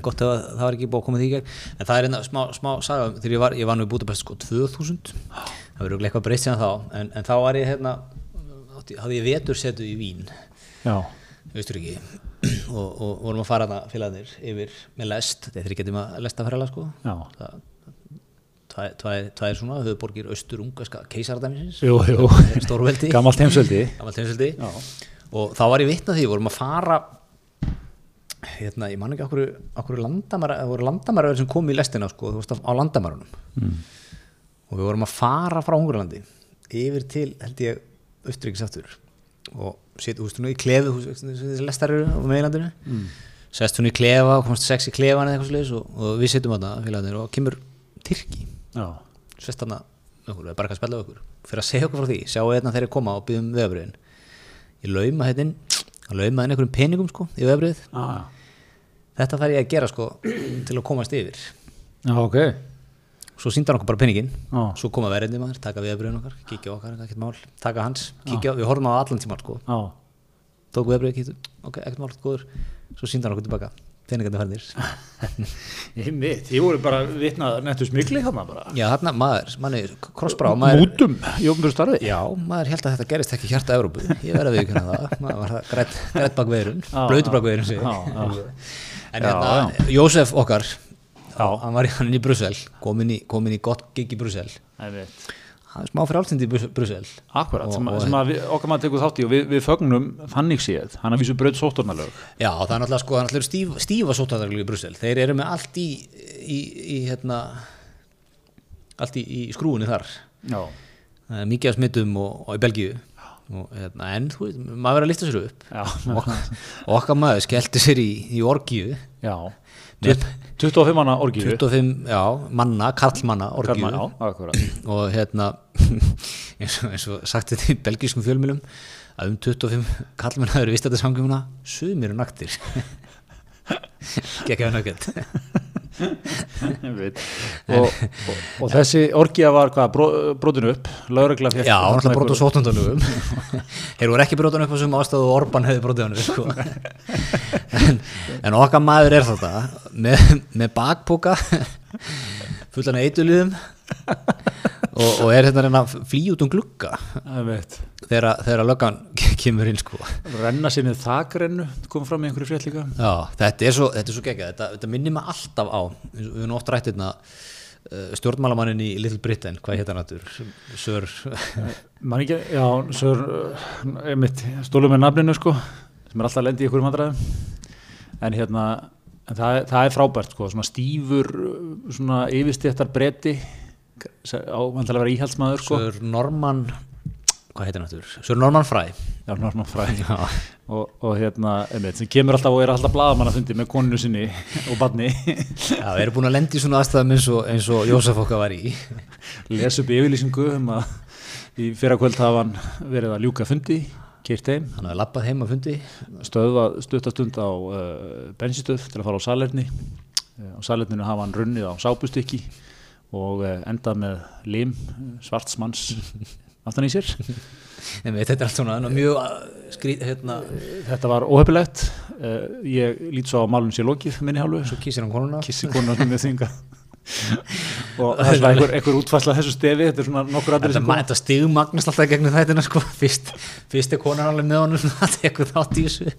gott að það var ekki búið að koma því í gegn. En það er einna smá, smá saga. Þegar ég var, ég var nú í Budapest sko 2000 það verður eitthvað breytt síðan þá. En, en þá var ég hérna hafði ég vetur setu í Vín. Já, Austuríki og, og vorum að fara þarna félagarnir yfir með lest, þetta er ekki tíma lesta ferðala sko. Já. það tvær- tvær tvær svona höfuborgir austur-ungarska keisaradæmisins. Jú, jú. stórveldi. Gamalt heimsveldi. Og þá var ég vitna því, vorum að fara hérna, ég man ekki okkur, okkur landamæra, það voru landamæra sem kom í lestina sko, á landamærunum. Mm. og við vorum að fara frá Hungarlandi yfir til, held ég Austuríkis aftur og setjum húst nú í klefi þessi lestar eru á meðlandinu mm. sest hún í klefa, komast sex í klefan eða eitthvað sliðis og, og við setjum þarna félagarnir og kemur Tyrki. Já, sest þarna okkur, bara að spella okkur. Fyrir að segja okkur frá því, sjáu hérna þegar ég koma og byggðum vegabriðin ég lauma hérna að lauma hérna einhverjum peningum sko í vegabrið já, þetta þarf ég að gera sko til að komast yfir. Já, ok. Svo síndar hann okkur bara peningin Já. svo koma verðinni maður, taka vegabriðin okkar kíkja okkar, ekkert mál, taka hans kíkja, á- við horfum á allan tíma sko Já, tók vegabrið, kíktu, ok, ekkert mál, góður svo síndar hann okkur tilbaka, peningandi færðir ég mitt, þið voru bara vitnað nettu smikli þarna bara. já, þarna maður, manni, krossbrá maður, Mútum ofnbjörn starfi. Já, maður held að þetta gerist ekki hjarta Evrópu, ég verði að við það, maður var það grætt, grætt bak veirun, Já, blöytu já. bak veirun sig. Já, já. En hérna, Jósef okkar, Já. hann var hann í Brussel, komin í, komin í gott gig í Brussel, hann er smá frálsindi í Brus- Brussel. Akkurat, Og- sem, og- sem að við, okkar maður tekur þátt í og við, við fögnum þannig séð, hann að vísu braut sóttornalög. Já, það er náttúrulega sko, það er stíf, stífa sóttaðarlega í Brussel, þeir eru með allt í, í, í hérna, allt í, í skrúinu þar. Já. Það mikið af smittum og, og í Belgíu. Og, hérna, en þú veit, maður verður að lista sér upp Já, og, okkar maður skellti sér í, í. Með- 25 manna orgíu. 25 já, manna, karlmanna já, akkurat. og hérna eins og, eins og sagt þetta í belgískum fjölmjölum að um 25 karlmenn hafa verið vist þetta samgjöfuna sumir og naktir ef nöggett Ég veit. Og, og, og þessi orgía var hvað, bró, brotinu upp, lögregla fekk. já, alltaf brot á sótundunum þeir voru ekki brotan upp á sem ástæðu og Orban hefði brotið hann sko. en, en okkar maður er þetta með, með bakpoka fullan eitulíðum og, og er hérna að reyna að flýja út um veit. þegar, þegar löggan kemur inn sko. Renna sinni þakrennu, kom fram í einhverju frétt líka. Já, þetta er svo, svo geggjað, þetta, þetta minnir mig alltaf á, við erum oft rætt hérna uh, stjórnmálamannin í Little Britain, hvað hétt hann aftur, Sör, Man ekki, já, svo er mitt stólum með nafninu sko, sem er alltaf lendi í einhverjum vandræðum en hérna en það, það er frábært sko, svona stífur svona yfirstéttar bretti á vantilega að vera íhaldsmaður sko. Sör Norman, hvað hétt hann aftur, Sör Norman Fry, já, Norman Fry. Já. og, og hérna, einmitt, sem kemur alltaf og er alltaf blaðamann að fundi með koninu sinni og badni já, við erum búin að lendi í svona aðstæðum eins og, eins og Jósef okkar var í, les upp yfirlýsingu um að í fyrra kvöld hafa hann verið að ljúka fundi keirt heim. Hann hafði lappað heim að fundi, stuttastund á uh, bensinstöð til að fara á salerni. Uh, á salerninu hafa hann runnið á sápustykki og uh, endað með lim svartsmanns aftan í sér. Við, þetta er allt svona mjög uh, skrít, hérna, þetta var óhefilegt uh, ég lít svo á málun sér lokið minni hálfu. Svo kýsir hann konuna, kissi konar með þinga og það er svona einhver, einhver útfæsla þessu stefi þetta er svona nokkur aðrið Þetta, þetta stigmagnast alltaf gegnum þættina sko. fyrst, fyrst er konan alveg með honum það tekur þátt í þessu.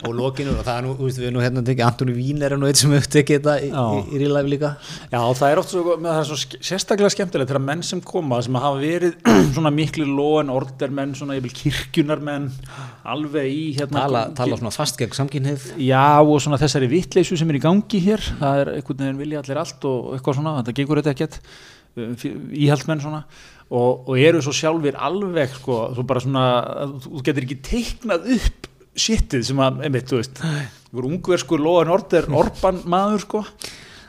Og lokinu og það er nú, þú veist, við nú hérna tekið Antoni Vín er nú eitt sem hefur tekið þetta í, í, í rílæfi líka. Já, það er oft svo, með það er svo sérstaklega skemmtilegt þegar menn sem koma sem hafa verið svona miklu lóen ordermenn, svona yfir kirkjunarmenn alveg í hérna tala, tala svona fast gegn samkynhið Já, og svona þessari vittleysu sem er í gangi hér það er einhvern veginn vilja allir allt og eitthvað svona, þetta gengur þetta ekkert uh, íhaldsmenn svona og, og eru svo sjálfur alveg sko, svo bara svona, þú þú getur ekki teiknað upp shitið sem að, einmitt, þú veist einhver ungverskur Lóan Order Orban maður sko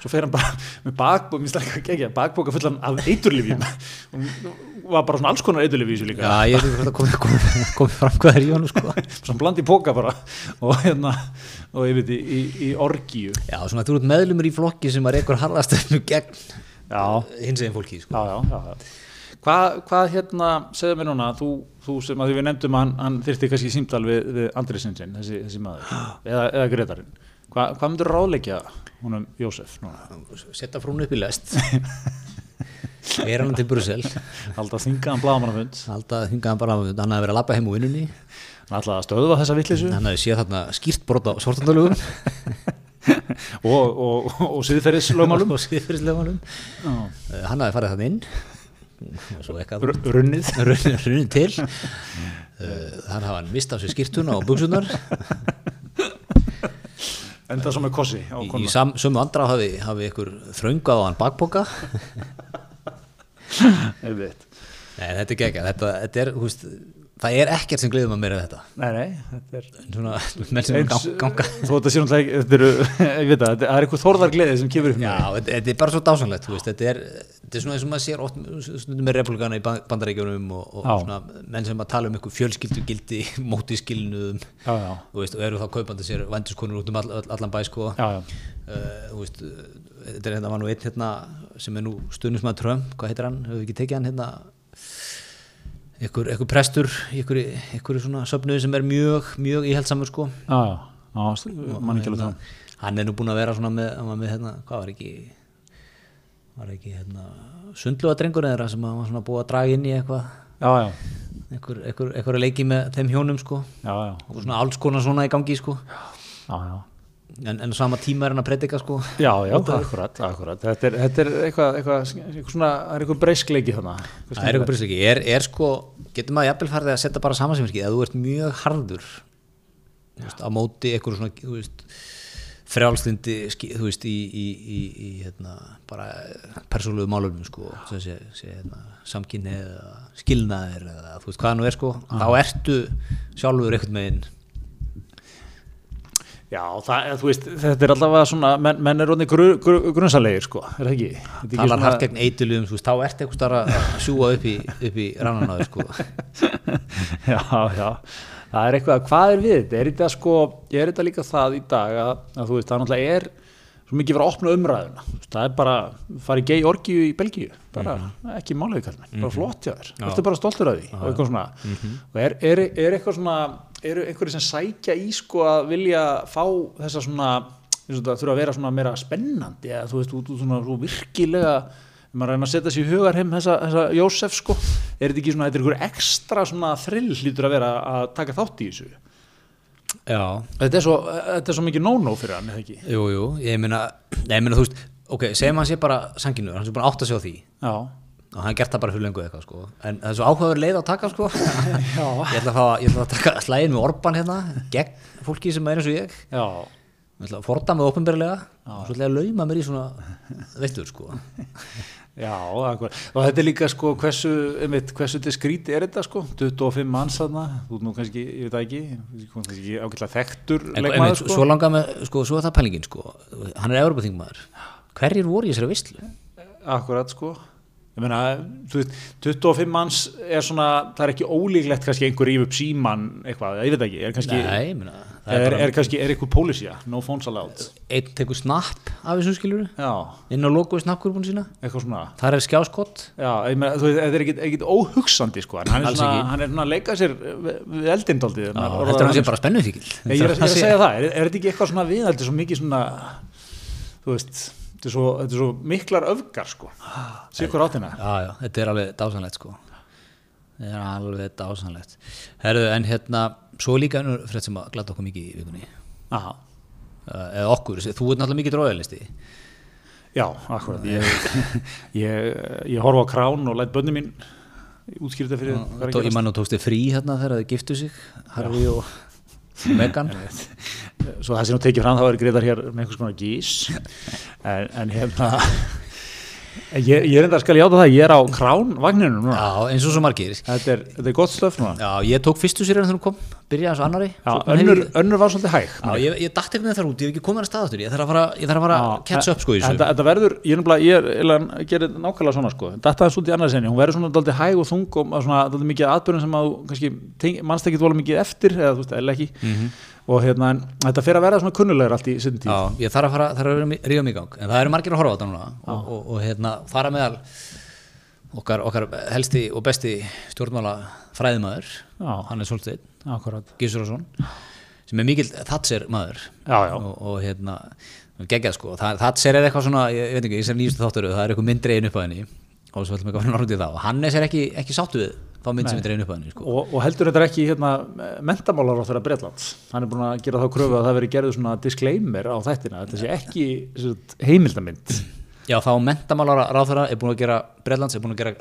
svo fer hann bara með bakbók, minnst ekki að gegja bakbóka fullan af eiturlifjum og var bara svona alls konar eiturlifjum í þessu líka Já, ég ekki það komið komi, komi fram hvað er í honum sko. svona bland í póka bara og hérna, og ég veit í, í, orgíu Já, svona þú ert meðlumur í flokki sem að reykur harðastöfnu gegn hins eginn fólki sko. já, já, já. Hvað, hvað hérna, segðu mér núna, þú, þú sem að við nefndum að hann, hann þyrfti kannski símtal við, við Andri Sinsson, þessi, þessi maður, eða, eða Gretarinn. Hva, hvað myndur ráðleikja húnum Jósef núna? setja frúnu upp í lest. Er hann til Brussel. Alltaf þingaðan blaðamannafund. Alltaf hingaðan bara hann hafði verið að labba heim úr vinnunni. Hann ætlaði að stöðva þessa vitleysu. Hann hafði séð þarna skýrt brot á svartandalugum og, og, og, síðfyrirslefalum Já. hann hafði farið þannig inn. Runnið. Runnin til. Uh, hann hafði hann mist af sér skýrtuna og buksunar Enda svo með kossi á í, í konuna sam, sömu andra hafi, hafi ykkur þröngað á hann bakboka Einmitt. Nei, þetta er geggjað, þetta, þetta er, þú veist, það er ekkert sem gleður maður meira en þetta. Nei, nei, þetta er Svona, menn sem eins, gang, ganga. þetta sé náttúrulega ekki, þetta eru, ég veit það, þetta er eitthvað þórðargleði sem kemur upp Já, þetta, er bara svo dásanlegt, þú veist, þetta er, þetta er svona eins og maður sér oft með republikana í Ban- bandaríkjunum og, og svona menn sem að tala um ykkur fjölskyldugildi, móti skilnuðum, og eru þá kaupandi sér vændiskonur út um all, all, allan bæ, sko. já, já, Uh, veist, uh, þetta er hérna, var nú einn hérna sem er nú stundismæður Trump, hvað heitir hann, hefur við ekki tekið hann hérna, ykkur prestur, ykkur svona söfnuði sem er mjög, mjög íhaldsamur, sko. já, það. hann er nú búinn að vera svona með, með hérna, hvað var ekki var ekki hérna sundluga drengur eða sem var svona búið að draga inn í eitthvað? Einhver leiki með þeim hjónum sko. Já, já, og svona alls konar svona í gangi sko. Já, já. en, en sama tíma er hann að predika sko. Já, já, akkurat, akkurat. Þetta er, þetta er eitthvað, eitthvað, eitthvað svona, það er eitthvað breyskleiki þannig. það er eitthvað breyslegi, er, er sko getur maður jafnvel farið að setja bara samansemmerki eða þú ert mjög harður veist, á móti eitthvað svona þú veist, frjálslindi ski- þú veist, í, í, í, í hérna, bara persónlegu málum sko, sem sé, sé hérna, samkynni eða skilnaðir eða þú veist hvað nú er sko, þá ertu sjálfur einhvern meginn Já, það, veist, þetta er allavega svona, menn, menn er rótni gru, gru, grunsalegir, sko, er það ekki? Ekki talar svona- hart gegn eitulugum, þú veist, þá ertu eitthvað að sjúa upp í, í rannanáður sko. Já, já, það er eitthvað, hvað er við þetta? Er þetta sko, er þetta líka það í dag að, að þú veist, það náttúrulega er svo mikið verið að opna umræðuna, Þú veist, það er bara, farið gei orgíu í Belgíu, bara ekki málega kallmenn, bara flott hjá þér, þetta er bara stoltur af því? Og eitthvað svona, og er, er, er eitthvað svona, eru einhverju sem sækja í sko að vilja fá þessa svona, eins og þetta þurfa að vera svona meira spennandi, eða þú veist, út, út svona svo virkilega maður reyna að setja sér í hugar heim þessa, þessa Jósef sko, er þetta ekki svona þetta er einhver ekstra svona þrill hlýtur að vera að taka þátt í þessu? Já, þetta er svo, þetta er svo mikið no-no fyrir hann, eða ekki? jú, jú, ég meina ég meina, þú veist, ok, segjum hann sé bara sanginur, hann sé bara átt að sjá því. Já, og hann gert það bara fyrir lengu eitthvað sko. en það er svo áhugaður leið að taka sko. ég ætla að, fá, ég ætla að taka slægin með Orban hérna gegn fólki sem er eins og ég. Ég já, ætla að forda mig opinberlega og svo ætla ég að lauma mér í svona veittur sko já akkur. og þetta er líka sko hversu, einmitt, hversu til skríti er þetta sko? 25 manns þarna, þú ert nú kannski ég veit ekki, kannski ekki ágætlega þekktur en, leikmaður sko. svo langar með, sko, svo er það pælingin sko. Hann er Evropaþingmaður hverjir voru í þessari vistlu? Akkurat sko ég meina, þú veist, 25 manns er svona, það er ekki ólíklegt kannski einhver ríf upp síman eitthvað, ég veit það ekki, er kannski nei, ég meina, það er, er, er, kannski, er eitthvað pólisía, no phones allowed. Einn tekur snapp af þessu skilur já, inn á logoðu snappkurfun sína? Eitthvað svona. Þar er skjáskott já, ég meina, þú veist, þetta er ekkit, óhugsandi sko, hann er svona, hann er svona að leika sér við- eldindaldið Já, heldur hann sé bara spennufíkil Ég, ég, er, er að segja það, er, er þetta ekki eitthvað svona við, þetta er svo mikið svona, þú veist, þetta er svo, þetta er svo miklar öfgar, sko, sikur áttina. Já, já, þetta er alveg dásanlegt sko. Þetta er alveg dásanlegt Herðu, en hérna, svo er líka ennur frétt sem að glada okkur mikið í vikunni. Aha. uh, eða okkur, þú ert náttúrulega mikið dróðalisti Já, akkurat, ég, ég, ég horfa á krán og læt bönni mín útskýrta fyrir er Tó, Ég mann og tókst þið frí hérna þegar þið giftu sig Harfi og Megan. Svo það sem nú tekið fram þá er greiðar hér með einhvers konar gís, en, en hérna, ég, ég er enda að skal játa það, ég er á krán vagninum núna. Já, eins og svo margir Þetta er, þetta er gott stöf núna. Já, ég tók fyrstu sér þegar hún kom byrjaði eins og annari Já, önnur, heil- önnur var svolítið hæg. Já, ég, ég dætti einhvern veginn þar út, ég hef ekki komið að staðastur ég þarf að fara, ég þarf að fara að catch up sko í þessu þetta þetta verður, ég er nefnilega, ég er að gera nákvæmlega svona sko, þetta er svolítið annars enni hún verður svona daldið hæg og þung og svona daldið mikið aðbörðin sem að kannski manst ekki dvola mikið eftir, eða þú veist, eða ekki og hérna, þetta fer að verða svona kunnulegur allt í sinni tíð, Já, ég þarf að fara, þarf að ríða mig í gang. En það eru margir að horfa á þetta núna og, og, og hérna, fara meðal okkar, okkar helsti og besti stjórnmála fræðimæður Já. hann Solsteinn akkurat. Gísurason sem er mikill Thatcher maður. Já, já. og, og hérna geggjað sko, Thatcher er eitthvað svona ég veit ekki, í þessari nýjustu þáttöru, það er eitthvað mynd dregin upp á henni. Og svo ætlum við að fara náttúrulega það og Hannes er ekki, ekki sáttu við þá mynd sem er dregin upp á henni sko. og, og heldur þetta ekki hérna, mentamálar á þeirra Breitlands hann er búin að gera þá kröfu að það veri gerðu svona disclaimer á þættina þetta sé ekki sagt, heimildamind. Já, þá mentamálara ráðherra er búin að gera Breitlands er búin að gera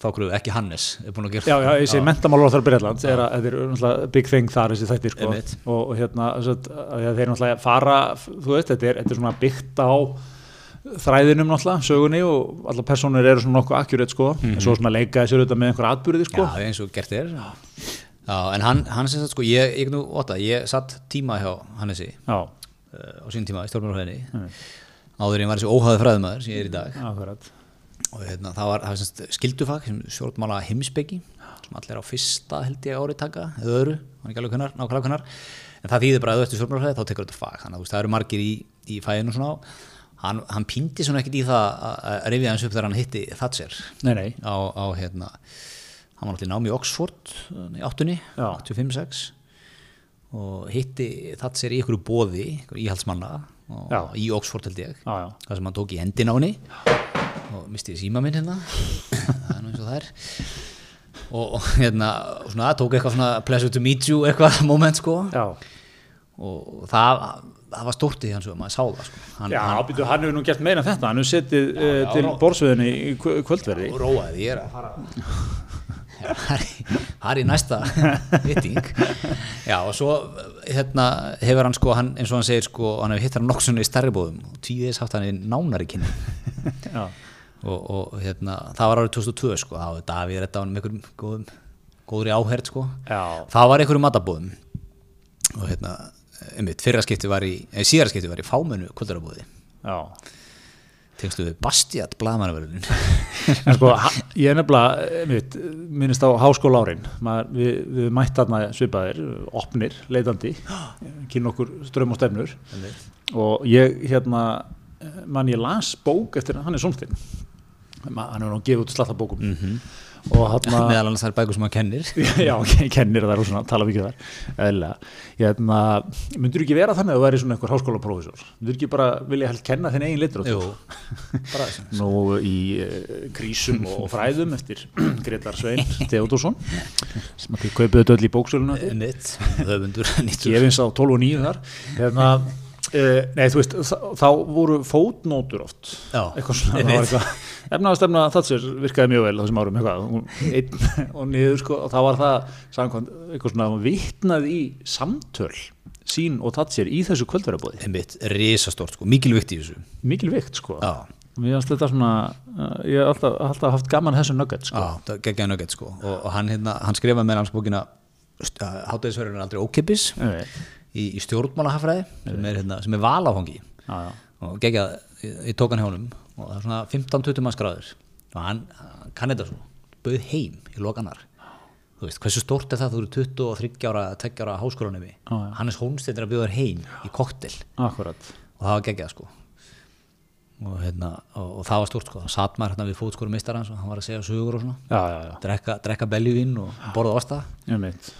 þá kröfu, ekki Hannes er að gera já, já, ég segi mentamálar á þeirra Breitlands er að þetta er náttúrulega big thing þar þessi þættir sko. Og, og hérna að þeir náttúrulega fara þú veist, þetta er, þetta er svona byggt á þræðinum náttúrulega, sögunni og alla personur eru svona nokkuð akkurat sko, en svo svona leika þessu auðvitað með einhver atbyrði sko. Já, eins og gert er. Já, en hann, hann sem sagt sko, ég, ég, nú, óta, ég satt tíma hjá Hannesi já, uh, á sín tíma í stjórnmálafræðinni áður en ég var þessi óháði fræðumæður sem ég er í dag. Akkurat. Og hérna, það var, var skildufag sem stjórnmála heimsbyggi sem allir á fyrsta held ég ári taka eða öðru, hann er ekki alveg kunnar, nákvæmlega kunnar en það þýðir bara að þú ert í stjórnmálafræði þá tekur þetta fag. Þannig að þú veist, það eru margir í, í fæðinu svona á hann, hann píndi svona ekkert í það að rifja hans upp þegar hann hitti Thatcher. Nei, nei, á, á hérna hann var náttúrulega námi í Oxford í áttunni, Já. 85-6 og hitti Thatcher í ykkur bóði, ykkur íhaldsmanna í Oxford held ég. Já, já. Það sem hann tók í hendin á henni. Og misti síma minn hérna. Það er nú eins og það er. Og, og hérna svona, tók eitthvað svona pleasure to meet you eitthvað moment sko. Já, og það, það var stórt í hans og maður sá það sko. Hann, já hann býtu, hann hefur nú gert meira en þetta, hann hefur setið já, já, til borðsveðinni í kvö- kvöldverði. róaði, ég er að fara. Það er í- næsta hitting. Já og svo hérna hefur hann sko hann, eins og hann segir sko hann hefur hitt hann nokksunni í stærri bóðum. Og tíðis haft hann í nánari kynni. Já, og, og hérna, það var árið 2002 sko, þá var Davíð redda hann með einhverjum góðum, góðri áherð sko. Já, það var einhverjum matabóðum. Og hérna, einmitt, fyrra skipti var í eða síðara skipti var í fámennu kvöldarabóði já. tengstu við Bastiat blaðmannavörðin En sko, ég er nefnilega, einmitt, minnist á háskóla árin, Maður, við, við mætt þarna svipaðir, opnir, leitandi, kynna okkur strömm og stefnur. Og ég, hérna, mann ég las bók eftir hann er Sólstein, hann hefur nú gefið út slatta bókum. Og hann meðal annars það er bækur sem hann kennir. Já, kennir þar og svona, tala mikið þar. Hérna, myndur ekki vera þannig að þú væri svona einhver háskólaprófessor myndur ekki bara vilja helst kenna þinn eigin litur Jú, bara þessum Nú í uh, krísum og fræðum eftir Gretar Svein Theodorsson sem að þið kaupið þetta öll í bóksöluna Einmitt, höfundur nýttur gefins á 12 og 9 þar. Hérna, uh, Nei, þú veist, þá, voru fótnótur oft. Já, eitthvað svona, eitthvað efnaðastefna Thatcher virkaði mjög vel þessum árum eitthvað, hún, einn og niður sko, og þá var það samkvæmt, eitthvað svona vitnað í samtöl sín og Thatcher í þessu kvöldverðabóði Einmitt, risastórt sko, mikil vikt í þessu. Mikil vikt sko. Já, mér finnst þetta svona, uh, ég hef alltaf, alltaf haft gaman þessu nugget sko. Já, það geggjaði nöggett sko og, og hann, hérna, hann skrifaði með hans bókina Hátaðisverðin er aldrei ókipis Nei, í, í stjórnmálahafræði sem er, hérna, sem er valáfangi. Já, og geggjað, ég, ég tók hann hjá honum og það er svona 15-20 manns gráður. Og hann, hann kann þetta svo bauð heim í lokanar þú veist, hversu stórt er það, þú eru 23 ára 2 ára háskólanemi Já, já. Hannes Holmstedt er að bjóða þér heim í koktel. Akkurat. Og það var geggjað sko. Og, hérna, og, og það var stórt sko. Það satt maður hérna við fótskóru meistarans og hann var að segja sögur og svona. Já, já, já, drekka, drekka beljuvín og borða meit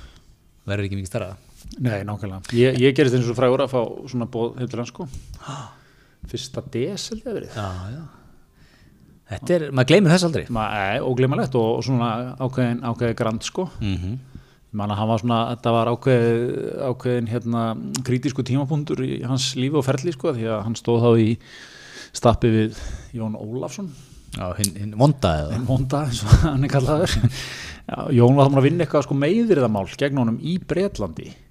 verður ekki mikið starra Nei, nákvæmlega, ég, ég gerist eins og frægur að fá svona bóð hefður hann sko. Fyrsta DS held ég að verið. Já, já. Þetta er, maður gleymir þess aldrei. Ma, ei, óglimalegt og, og svona ákveðin, ákveðin grand sko. Mm -hmm. Ég man að hann var svona, þetta var ákveð, ákveðin hérna kritísku tímapunktur í hans lífi og ferli sko því að hann stóð þá í stappi við Jón Ólafsson. Já, hinn, hinn vonda eða? En vonda eins og hann er kallaður. Já, Jón var þá að vinna eitthvað sko meðvirðamál gegn honum í Bretlandi. einmitt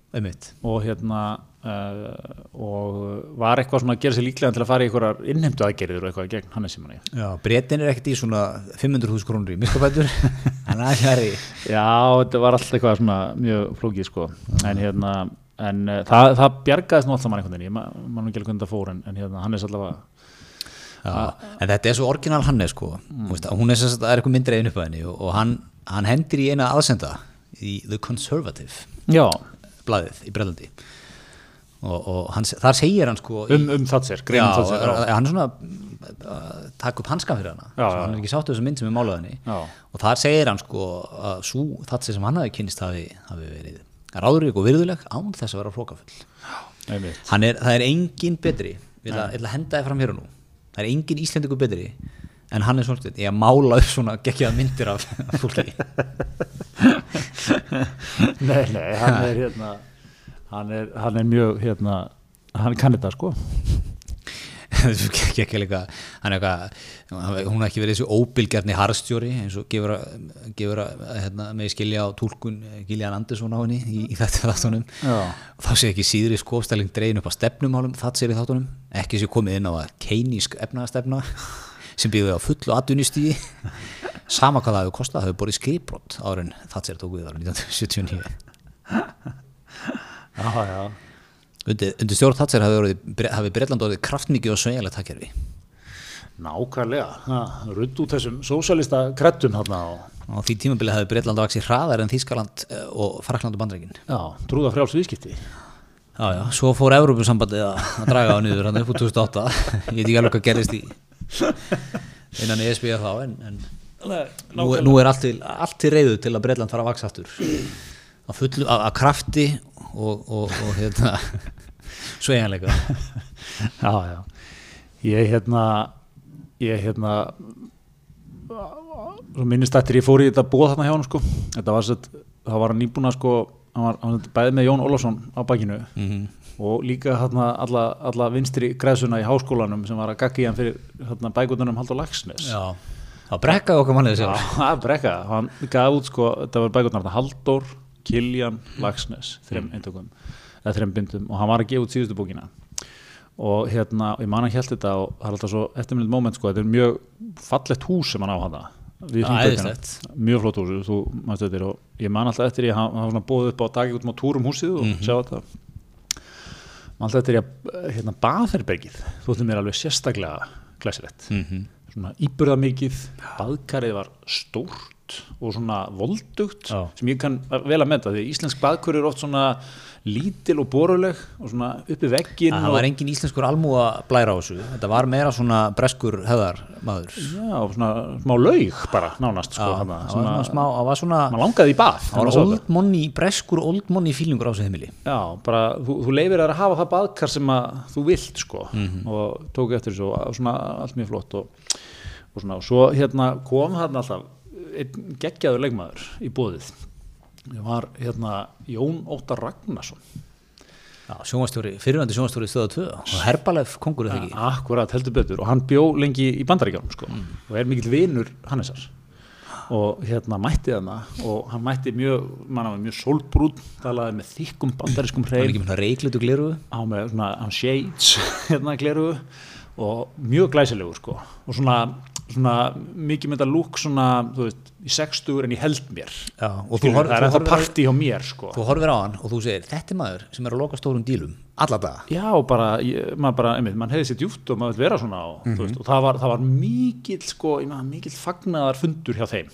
og hérna uh, og var eitthvað svona að gera sér líklega til að fara í einhverjar innheimtu aðgerðir og eitthvað gegn Hannes Simoni? Já, breytin er ekkert í svona 500.000 krónur í miskabætur. En er hæri Já, þetta var alltaf eitthvað svona mjög flókið sko. En hérna en uh, það, það bjargaðist nú alltaf mann einhvern veginn, ég man man ekki alveg hvernig það fór en, en hérna Hannes allavega Já, en þetta er svo orginal hann er sko. Mm. veist, hún er sem sagt, það er eitthvað myndri einu upp að henni og, og hann, hann hendir í eina aðsenda í The Conservative. Já, blaðið í Brellandi og, og hann, þar segir hann sko um, um Thatcher, greinum Thatcher já. hann er svona að taka upp hanskan fyrir hana. Já, hann er ekki sáttu þessu mynd sem er málaðinni og þar segir hann sko að svo Thatcher sem hann hafi kynst hafi, hafi verið ráðurík og virðuleg án þess að vera er, það er engin betri. Ég ætla, að henda þið fram hér og nú. Það er engin íslendingu betri en hann er svolítið, ég mála upp svona geggjaða myndir af fólki. Nei, nei, hann er hérna hann er, hann er mjög hérna, hann kann þetta sko. Líka hann eitthvað, hún har ekki verið þessu óbylgjarni harðstjóri eins og gefur að, hérna, með skilja á túlkun Giljan Andersson á henni í, í þetta þáttunum. Þá sé ekki síðri skofstæling dregin upp á stefnumálum það sér í þáttunum, ekki sé komið inn á að keinísk efnaðastefna sem byggði á fullu atvinnustíði sama hvað það hefur kostað, það hefur borið skrifbrott áður en það sér tók við ára 1979 já, já, undir, undir stjórn sér hafi, Breitland orðið kraftmikið og sveigjalegt takkerfi nákvæmlega rudd út þessum sósalista kreddum hérna og á því tímabili hafi Breitland vaksið hraðar en Þískaland eh, og Frakland og Bandreikin já, trúða frjáls viðskipti. Já, já, svo fór Európusambandið að, draga á niður hann upp úr 2008 ég veit ekki alveg hvað gerist í innan ESB þá en, en nú, er- nú er allt til, allt til reyðu til að Breitland fara að vaksa aftur. Að fullu, að, að krafti og, og, og hérna sveiganleika já, já. Ég hérna ég hérna svo minnist eftir ég fór í þetta bóð þarna hjá hann sko. Þetta var sett, það var hann nýbúna sko hann var, hann var bæði með Jón Ólafsson á bakinu. Mm og líka hérna alla, alla vinstri græsuna í háskólanum sem var að gaggi hann fyrir hérna bækundunum Haldur Lagsnes Já, þá brekkaði okkar mannið Já, sér það er brekka, hann gaf út sko, þetta var bækurnar Halldór, Kiljan, Lagsnes, þrem eintökum, eða þrem bindum. Og hann var að gefa út síðustu bókina. Og hérna, ég man að hjælt þetta og það er alltaf svo eftirmynd moment sko, þetta er mjög fallegt hús sem hann á hana Já, mjög flott hús, þú þetta og ég man alltaf eftir ég svona bóðið upp á dagi út á túrum húsið og sjá þetta man alltaf eftir ég að hérna, baðherbergið, þú ætlum mér alveg sérstaklega glæsilegt. Mhm. svona íburða mikið baðkarið var stórt og svona voldugt Já. sem ég kann vel að menta því íslensk baðkur eru oft svona lítil og boruleg og svona uppi veggin Það var engin íslenskur almúa blæra á þessu þetta var meira svona breskur höðar maður já, svona smá laug bara nánast sko, Já, hana, svona, smá, það var svona maður langaði í bað það var old money, breskur old money fílingur á þessu heimili Já, bara þú, þú leifir að hafa það baðkar sem að þú vilt sko Mhm. og tók eftir þessu og svona allt mjög flott og, og svona og svo hérna kom hérna alltaf einn geggjaður leikmaður í bóðið það var hérna Jón Óttar Ragnarsson. Já, sjónvastjóri, fyrirvændi sjónvastjóri stöða 2 og Herbalef kongur er það ekki. Akkurat heldur betur. Og hann bjó lengi í bandaríkjánum sko. Mm. og er mikill vinur Hannesar. Og hérna mætti þarna. Og hann mætti mjög, manna var mjög sólbrún talaði með þykkum bandarískum Það er hreim. ekki með reiklutu gliru á með svona shades hérna gleru og mjög glæsilegur sko. Og svona, svona mikið þetta lúk svona þú veist í sextugur en ég held mér. Já, og þú, Skilur, hor, það er horfir, partí hjá mér sko. þú horfir á hann og þú segir þetta er maður sem er að loka stórum dílum alla daga. Já og bara, ég, maður bara, einmitt, mann hefði sér djúpt og maður vil vera svona og, Mhm. þú veist, og það var, það var mikill sko, maður mikill fagnaðar fundur hjá þeim.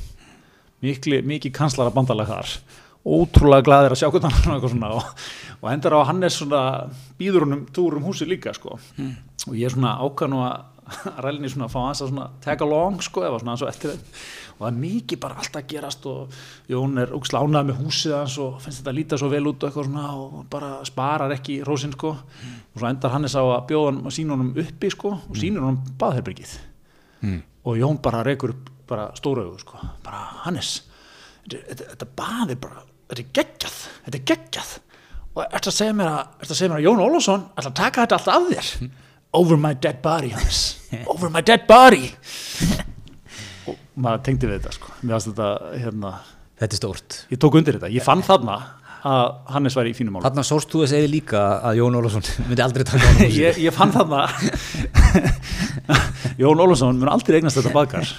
Mikil, mikil kanslara bandalag þar. Ótrúlega glaðir að sjá hvernig hann er svona og, og endar á að hann er svona býður honum túr um húsi líka sko. Hmm. og ég er svona ákvað nú að rælinni svona að fá hans að tag along sko eða svona eins og eftir þeim. Og það er mikið bara alltaf að gerast og Jón er ógslánað með húsið hans og finnst þetta að líta svo vel út og eitthvað svona og bara sparar ekki rósin sko. Og svo endar Hannes á að bjóða hann og sína honum uppi sko og sínur honum baðherbergið. Og Jón bara rekur upp bara stóra augu sko. Bara Hannes þetta, þetta, þetta bað er bara þetta er geggjað, þetta er geggjað. Og ertu að segja mér að, að, segja mér að Jón Ólafsson ætla að taka þetta allt af þér over my dead body over my dead body. Og maður tengdi við þetta sko. Þetta hérna Þetta er stórt. ég tók undir þetta, ég fann þarna að Hannes væri í fínum málum. Þarna sórst þú að segja líka að Jón Ólafsson myndi aldrei taka hann á húsi ég, ég fann þarna Jón Ólafsson mun aldrei eignast þetta baðkar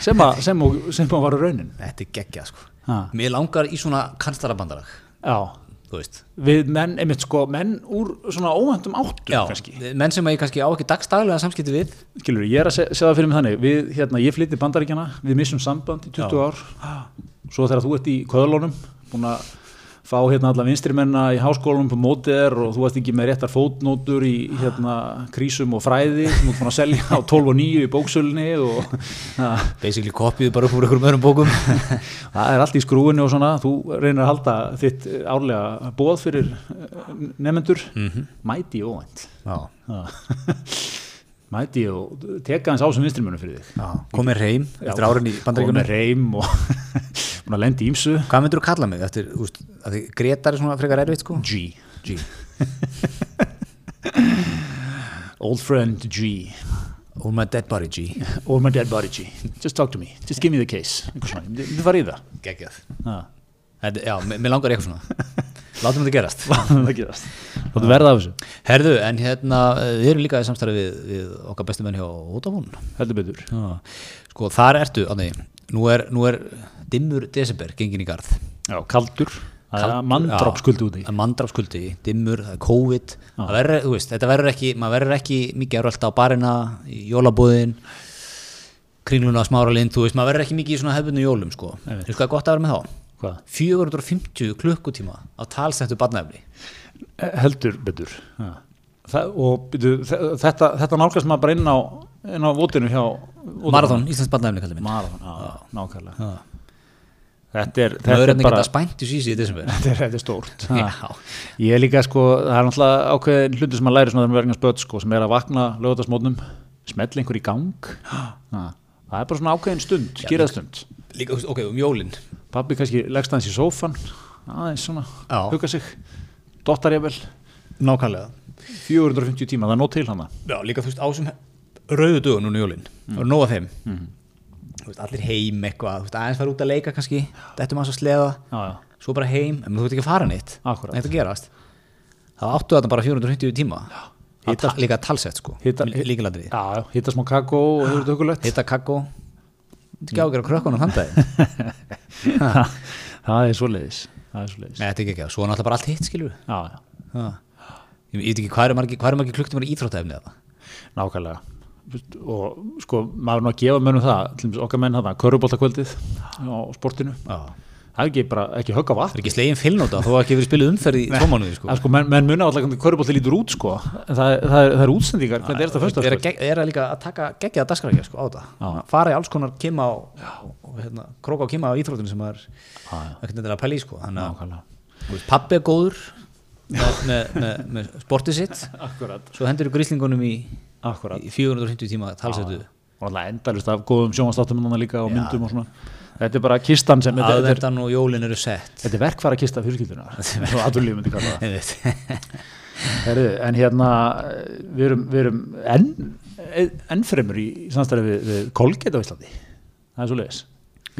sem að sem, að- sem að var raunin. Þetta er geggjað sko. Ha. Mér langar í svona kanslarabandalag. Já, við menn, einmitt sko menn úr svona óvæntum áttum Já, kannski. menn sem ég kannski á ekki dagstaglega samskipti við. Skilur, ég er að se- segja það fyrir mig þannig við, hérna, ég flytti bandaríkjana, við missum samband í 20 ár. Svo þegar þú ert í köðlunum búin að fá hérna alla vinstri menna í háskólum på mótið er og þú varst ekki með réttar fótnótur í hérna krísum og fræði. Sem þú ert búin að selja á 12 og 9 í bóksölunni og basically kopið bara upp úr einhverjum öðrum bókum. Það er allt í skrúinu og svona. Þú reynir að halda þitt árlega bóð fyrir eh, nefnendur mæti óvænt. Já, mæti og teka hans á sem vinstri mennu fyrir þig. Komið reym eftir árin í og bandaríkunum með reym og búin að lendi ímsu hvað myndur þú kalla mig? Eftir, úst, að því Gretar er svona frekar erfitt sko. G. G. old friend G. All my dead body G. Or my dead body G. Just talk to me, just give me the case. Myndi fara í það. Þetta, já, mér langar eitthvað svona. Látum þetta gerast. Það gerast. Það verða af þessu. Herðu, en hérna, eh, við erum líka í samstarfi við, við okkar bestu menn hjá Vodafone. Heldur betur. Já, sko þar ertu, Ánni, nú er, nú er dimmur desember gengin í garð. Já, kaldur, það er já, úti. Það manndrápskuldi, dimmur, það er COVID. Það verður, þú veist, þetta verður ekki maður verður ekki mikið að rölda á barina í jólabúðin kringluna á smára lind, þú veist, maður verður ekki mikið í svona hefðbundu jólum, sko, þú veist hvað er gott að vera með þá? Hvað, 450 klukkutíma á talsettu barnæfni Eh, heldur betur. Það, og byrju, þetta, þetta nálgast maður bara inn á inn á votinu hjá Marathon, Íslands barnæfni kallar minn Marathon, já, nákvæmlega. Þetta er, þetta er bara sísi í desember. Þetta er, þetta er stórt. Ég er líka sko, það er náttúrulega ákveðin hluti sem maður læri svona þegar maður verður spöld sko, sem er að vakna lögutarsmótnum, smella einhver í gang. Ha, það er bara svona ákveðin stund, skýraðstund Líka, ok, um jólin. Pabbi kannski leggst aðeins í sófan aðeins svona, Já. huga sig. Dottar ég vel, Nákvæmlega 450 tíma, það er nóg til hana Já, líka þú veist, á þessum rauðu dögun núna í jólin Það er nóg af þeim. Þú veist, Allir heim eitthvað, veist, aðeins fara út að leika kannski Þetta maður svo sleða, já, já, svo bara heim En þú veit ekki að fara. Neitt. Að gerast. Það áttu þetta bara 450 tíma. Það Hita- ta- Líka talsett sko hitta smá og þetta hugulegt Hitta kakó. Þetta ekki ágjör að krökkunum þann dag það er er svoleiðis. Nei, þetta er ekki ekki Svo er náttúrulega bara allt hitt, já, Ég veit ekki hvað er er margir klukktum í íþróttaefni það nákvæmlega og sko, maður er nú að gefa mönnum það okkar menn þarna, körubóltakvöldið á sportinu, Já. Það er ekki bara ekki högg á Það vatn er ekki slegin fylnóta þó að ekki verið spiluð umferð í tvo mánuði sko. Það sko, menn, menn muna alltaf hvernig körubólti lítur út sko, en það, það, er, það er útsendingar hvernig er þetta fyrsta er, að gegg- er að líka að taka geggjaða dagskrækja sko, á Já. fara í alls konar kima á og hérna, króka á kima á íþróttinu sem er ekkert endilega að pæla í sko. að þú pabbi er góður með, með, með, með sportið sitt. Akkurat, svo hendur gríslingunum í, akkurat. Í 450 tíma talsetu. Og alltaf endalist af góðum sjónvastáttum líka og myndum og svona. Þetta er bara kistan sem er, aðvendan og jólin eru sett. Þetta er verkfæra kista fjölskyldunar en hérna við erum, við erum enn, enn fremur í samstæði við, við Colgate á Íslandi. Það er svo leiðis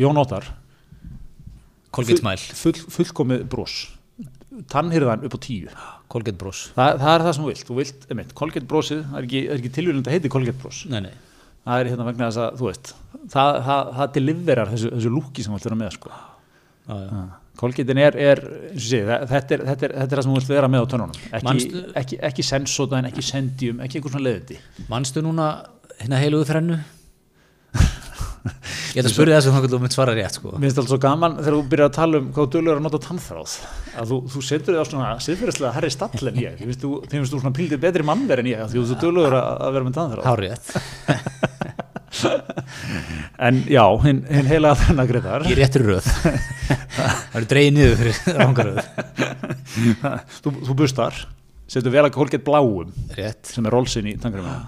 Jón Óttar. Colgate Smile, full, fullkomið brós tannhyrðan upp á tíu Colgate Bros. Þa, það er það sem þú vilt, þú vilt einmitt, Colgate brósið, það er ekki, það er ekki tilvíðan að heiti Colgate brós nei, nei. það er hérna vegna þess að, þú veist það, það, það deliverar þessu, þessu lúki sem þú vilt vera með sko. Já. Colgate-in er, er, sé, það- þetta er, þetta er, þetta er það sem þú vilt vera með á tönnunum. Ekki, Manstu- ekki, ekki sensóta en ekki sendium, ekki einhver svona leiðindi. Manstu núna hérna heilugu þrennu ég ætla að spyrja þessu þá þú mynd svara rétt sko. Mér finnst alltaf svo gaman þegar þú byrjar að tala um hvað dölur að nota tannþráð. Að þú, þú setur þig á svona siðferðislega herri stall en ég, þú, finnst þú svona pildið betri mannver en ég, því þú dölur að, að vera með tannþráð. Hár rétt. En já, hinn hin heila þennan greiðar í réttur röð. Það eru dreigið niður fyrir rangaröð þú, þú bustar, setur vel að Colgate bláum rétt. sem er rólsinn í tannþráð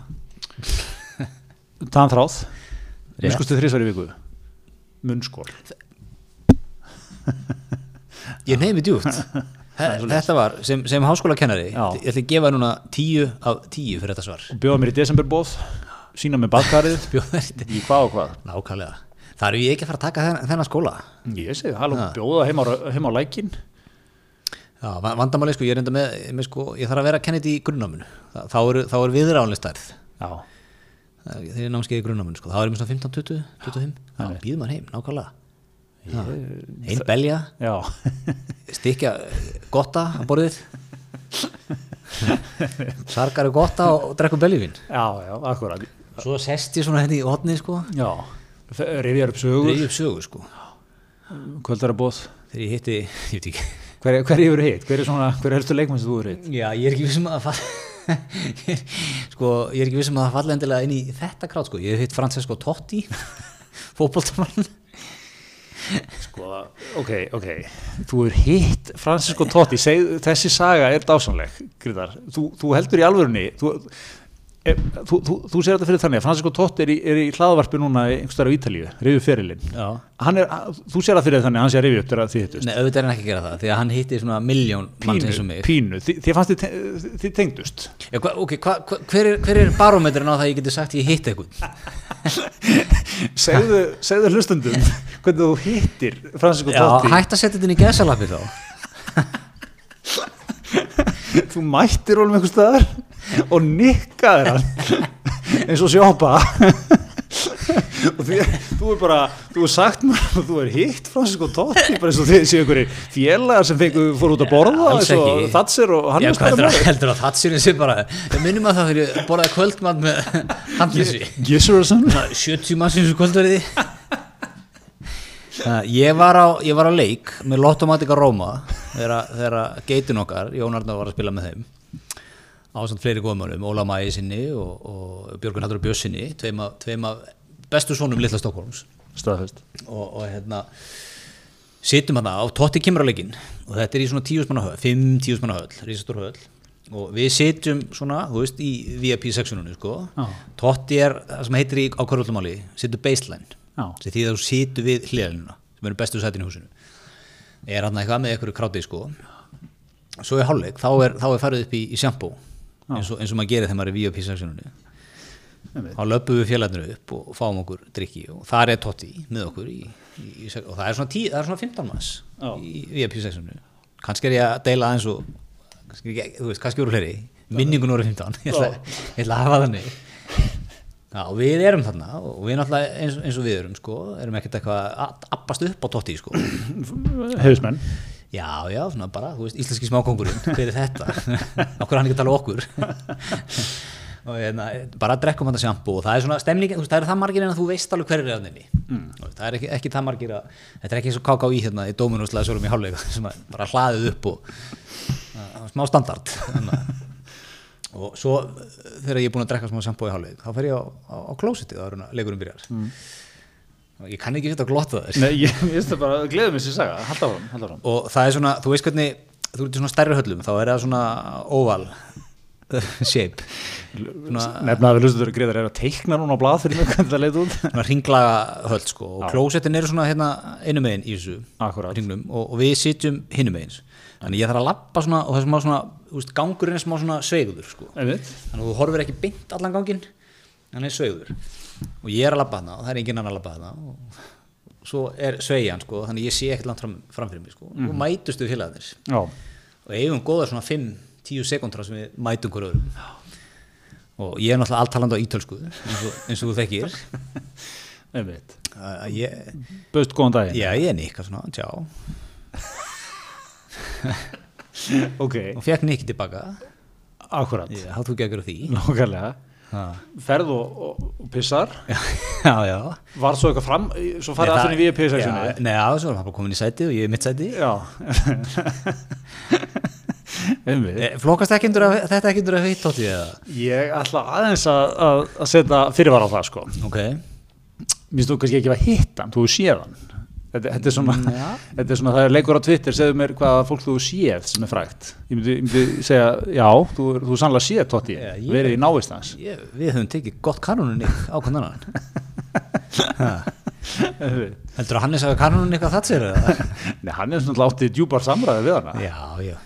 Miskustu þrísvar í viku. Munnskól ég nefni djúpt. Þetta var sem, sem háskóla kennari ég ætla að gefa núna tíu af tíu fyrir þetta svar. Bjóða mér í desemberbóð sína með badkarið í hvað og hvað? Nákvæmlega. Það eru ég ekki að fara að taka þennan, þennan skóla. Ég segi, halló, Ha. bjóða heim á, heim á lækin Já, va- vandamáli sko, ég er enda með, með sko, ég þarf að vera að kenna þetta í grunnáminu þá eru, þá eru viðránlega stærð. Já, þegar ég námskeið í grunnáminu sko, er ég með svona 15, 20, 25 þá Nei. býður maður heim, nákvæmlega. Já. ein belja, stikja gotta á borðið. Sargar gotta og, drekkum beljuvin já, já, akkurat. Svo sest ég svona hérna í hotni sko. Já, rifjar upp sögur. Reyði upp sögu sko. Kvöldarabóð þegar ég hitti, ég veit ekki. Hver, hver hefur hitt? Hver er svona, hver er helstu leikmann sem þú hefur hitt? Já, ég er ekki vissum að það fall sko, ég er ekki vissum að það falla endilega inn í þetta krát sko, ég hef hitt Francesco Totti fótboltamann Sko, ok, ok. Þú hefur hitt Francisco Totti. Seg, þessi saga er dásanleg Gríðar, þú, þú heldur í alvörunni þú, e, þú, þú, þú segir þetta fyrir þannig að Francisco Totti er í, er í hlaðvarpi núna einhverstaðar á Ítalíu, reyðu ferilinn. Já, er, þú segir það fyrir þannig að hann sé að reyfi upp þegar þið hittust. Nei, auðvitað er hann ekki að gera það því að hann hitti svona miljón manns eins og mig. pínu, þið, þið fannst þið, te- þið tengdust? Já, hva, ok, hva, hva, hver, er, hver er barómetrin á það að ég geti sagt ég hitt eitthvað segðu, segðu hlustundum hvernig þú hittir Francisco Já, Totti. hætt að setja þetta inn í gesalappi þá. Þú mættir honum einhver staðar og nikkaðir hann. Eins og sjópa og því, þú er bara þú er sagt mér að þú er hitt Francisco Totti bara eins og þið séu einhverjir félagar sem fengu fór út að borða og. Thatcher og hann heldur, að sér þessi bara Ég minnum að það fyrir borðaði kvöldmann með handlissi Gissurson 70 mannsins kvöldverði. Uh, ég, var á, ég var á leik með Lottomatica Roma þegar, þegar geitin okkar, Jón Arnar var að spila með þeim ásand fleiri góðmönum, Óla Mæi sinni og, og Björgun Haldur Bjössinni tveim af, tveim af bestu sonum Lilla Stokkólms staðfest. Og, og hérna sittum hann á, Totti leikinn og þetta er í svona tíusmanna höll, fimm tíusmanna höll rísastór höll. Og við sitjum svona, þú veist, í VIP seksununni sko, Já. Totti er það sem heitir í á korvöldumáli, situr baseline sem því þú situr við hliðalina sem eru bestu sætin í húsinu. Er hann eitthvað með einhverju krátið sko. Svo er hálfleik, þá er, þá er farið upp í, í sjampó eins, og- eins og maður gerir þegar maður er VIP seksununni Einmitt. þá löpum við félagarnir upp og fáum okkur drikki og þar er Totti með okkur í, í, og það er svona, tí, það er svona 15 manns í VIP sexinu kannski er ég að deila aðeins og kannski, þú veist, kannski voru fleiri. Minningun voru 15 ég ætla, ég ætla að hafa þannig. Já, við erum þarna og við náttúrulega eins, eins og við erum sko, erum ekkert eitthvað að appast upp á Totti sko. hefðismenn Já, já, svona bara, þú veist, íslenski smákongurinn, hver er þetta? Okkur er hann ekki að tala okkur. og hérna, bara drekkum hann að sjampo og það er svona stemning, þú veist, það er það margir en að þú veist alveg hver er hann inni. Mm. Það er ekki, ekki það margir að, þetta er ekki eins og KKÍ hérna í slæðisvörum í hálfleika sem að bara hlaðið upp og uh, smá standard. Að- og svo þegar ég er búin að drekka smá sjampo í hálfleik, þá fer ég á, á, á klósitið áður en að leikurinn byrjar. Og ég kann ekki setja að glotta þess Nei, ég veist það bara, gleðum þessi saga, halda fram, halda fram og það er svona, þú veist hvernig þú ert í svona stærri höllum, þá er það svona oval shape. Svona, Nefna að við lustum þeirra greiðar er að teikna núna á blað fyrir mig hvernig það leit út. Svona ringlaga höll sko og klósettin eru svona hérna einu megin í þessu hringnum og, og við sitjum hinum megin. Þannig ég þarf að lappa svona og það er smá svona, þú veist, gangurinn er smá svona sveiguður sko. Þannig að þú horfir ekki beint allan ganginn hann er sveiguður og ég er að labba þarna og það er enginn annar að labba þarna og svo er sveigjan sko þannig ég sé ekkert langt fram, fram fyrir mig sko. Og mætustu félagarnir. Já, og eigum góða svona 5-10 sekundra sem við mætum hver öðrum. Og ég er náttúrulega alltalandi á ítölsku eins og, eins og þú þekkir. Að ég, Böðst góðan daginn. Já ég er nikka svona, tjá. Ok, og fekk nikki tilbaka. Akkurat ég, þá þú geggur því. Nákvæmlega ha. Ferð og, og, og pissar. Já, já Var svo eitthvað fram, svo farið aftur í Já, VIP-seksjunni Nei, já, svo er hann bara komin í sæti og ég er í mitt sæti Já. Eh, Flokkast ekki undir að þetta ekki undir að heitt tótti eða? Ég ætla aðeins að, að, að setja fyrirvar á það sko. Ok. Minnst þú kannski ekki að hitta hann, þú séð hann Þetta, þetta, er svona, Já. þetta er svona, það er leikur á Twitter segðu mér hvaða fólk þú séð sem er frægt. Ég myndi, ég myndi segja, já, þú, þú sannlega séð Totti, ég- verið í návist hans. ég, Við höfum tekið gott kanunni á annan. Heldur að Hannes hafa kanunni eitthvað það sér? Nei, hann er svona látið djúpar samræði við hana. Já, já.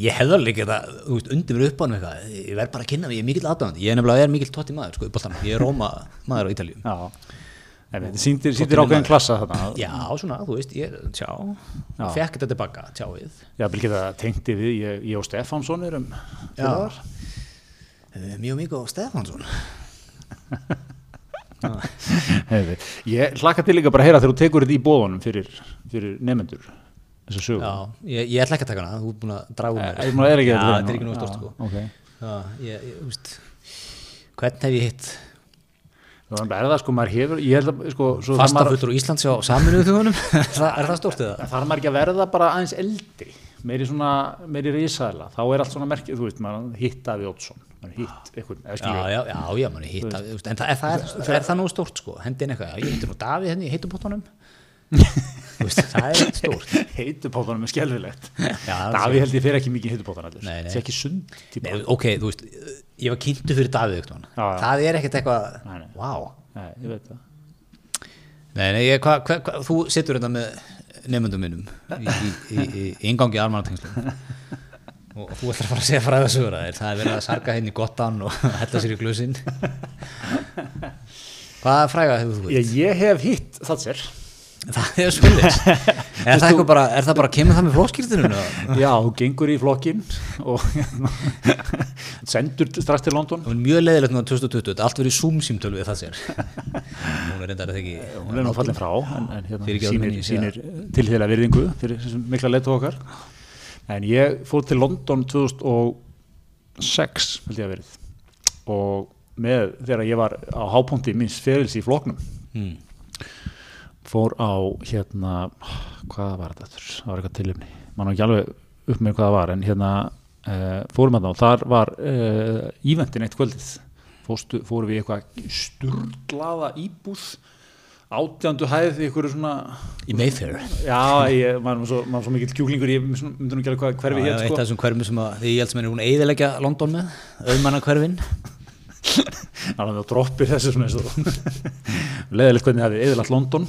ég hefði alveg ekki það, þú veist, undir mér upp á hann eitthvað, ég verð bara að kynna mig, ég er mikill aðdáðandi, ég er nefnilega er mikill totti maður, sko, upp á þannig, ég er Róma maður á Ítaljum. Já, þetta sýndir, Totti sýndir ákveðin klassa þarna Já, svona, þú veist, ég, tjá, Já. fekk þetta tilbaka, tjáið. Já, vil geta tengti við, ég, ég og Stefánsson erum Já, mjög mikið á Stefansson. Heiði. Ég hlakka til líka bara að heyra þegar þú tekur þetta í bóðunum fyrir, fyrir nefnendur þessa sögu Já, ég, ég ætla ekki að taka hana, þú er búin að draga mér. Eh, ég er ekki Já, að þetta er ekki nú stort, sko. okay. Já, ég, ég, þú veist, hvern hef ég hitt? Þannig er það sko, maður hefur ég held að, sko, maður, Fastafullur Íslands á saminuðu þjóðunum, það, er það stort eða? þarf maður ekki að verða bara aðeins eldri meiri svona, meiri risaðla þá er allt svona merkið, þú veist, maður hitt Davíð Oddsson, maður hitt eitthvað eða Já, skilur, já, já, já, hitta þú veist, En það, er, það, er, það er það nú stórt sko Hendin eitthvað, ég heitir nú Davíð henni, ég heitum bóttanum Þú veist, það er eitt stórt. Heitupótanum er skelfilegt. Já, Davíð held ég fyrir ekki mikið heitupótan það er ekki sund. Nei, ok, þú veist, ég var kynntu fyrir já. Það er ekkert eitthvað Nei, nei. Ég veit það. Nei, nei, ég, hva, hva, hva, þú situr þetta með nefndum minnum í, ingangi almanatengslum og þú ætlar að fara að segja að þér það er verið að sarga henni gott án og hella sér í glusinn Hvaða fræga hefur þú veit? ég, hef hitt það sér Það er svolítið Er það bara, er það bara, kemur það með flóskýrtunum? já, þú gengur í flokkin og hérna, sendur strax til London. Það mjög leiðilegt núna 2020, þetta er allt verið Zoom-símtölu við það sér. Hún er reyndar þetta ekki hún er fallin frá en, en hérna, minni, sýnir til þeirra virðingu fyrir mikla leitu okkar. En ég fór til London 2006 held ég að verið. Og með þegar ég var á hápunkti minns ferils í floknum mm. Fór á hérna hvað var þetta, aftur? það var eitthvað tilumni mann var ekki alveg upp með hvað það var en hérna uh, fórum að þá, þar var uh, íventin eitt kvöldið. Fóstu, fórum við eitthvað sturglaða íbúð. Átjándu hæð í einhverju svona Í Mayfair. Já, ég, maður var svo, svo mikill kjúklingur ég myndi nú ekki alveg hvað hverfi hér Eitt af sko. þessum hverfum sem að ég held sem er hún eiðilegja London með auðmanna hverfin þannig að það droppir þessu svona eins og leðilegt hvernig það hefði eðilagt London.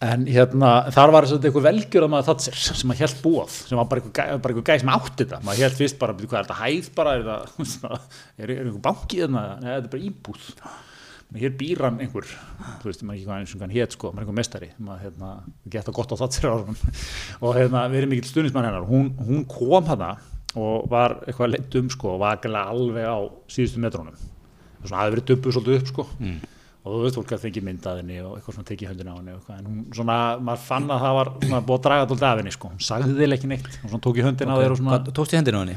En hérna þar var þess að eitthvað velgjör að maður það sér sem að held búað sem var bara eitthvað, gæð sem átti þetta. Maður held fyrst bara, "Bíddu, hvað er þetta hæð bara? Er þetta, er, er eitthvað banki þarna? Nei, þetta er bara íbúð. Hér býr hann einhver, þú veist, maður ekki hvað eins og hann hét sko, maður er einhver mestari maður hérna, geta gott á það sér og hérna, við erum mikill stuðnismann hennar. Hún, hún kom hana og var eitthvað leitt um sko og var alveg á síðustu metrónum og svona hafði verið dubbuð svolítið upp sko. Mm. og þú veist fólk að fengi mynd að henni og eitthvað svona tekið höndin á henni og en hún svona, maður fann að það var svona búið að draga dóldi af henni sko, hún sagði þið ekki neitt. Hún svona tók í höndin á þér og svona Hvað, Tókstu í hendinu á henni?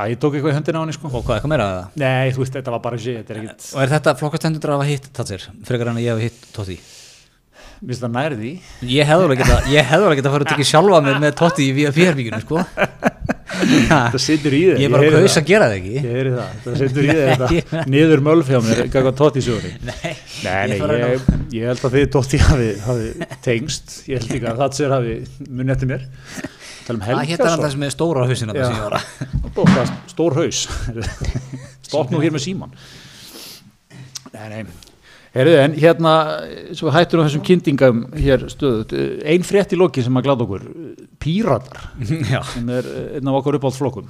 já, ég tók eitthvað í höndin á henni sko. Og hvað, eitthvað meira að það? nei, þú veist, þetta var bara er ekkit Og er þetta flokkast mér finnst það nærði Ég hefði alveg geta að fara að tekja sjálfa mig með Totti í VR-bíkinu sko það situr í þér. Ég er bara kaus að gera það ekki. Það, það situr í ég- niður mölf hjá mér, gæða tótt í sögunni. Nei, Nei, Ég ég, ég held að þið Dotti hafi, hafi tengst, ég held líka að það sér hafi munið eftir mér. Um Það hétt hann það stóra Já. þessi ég var að Bóka, stór haus. Stopp nú hér með síman Nei, nei Herðu, en hérna, svo hættur á þessum kynntingum hér stöðut, ein frétt í loki sem að gláða okkur, Píratar Já, sem er einn af okkar uppáhaldsflokkum.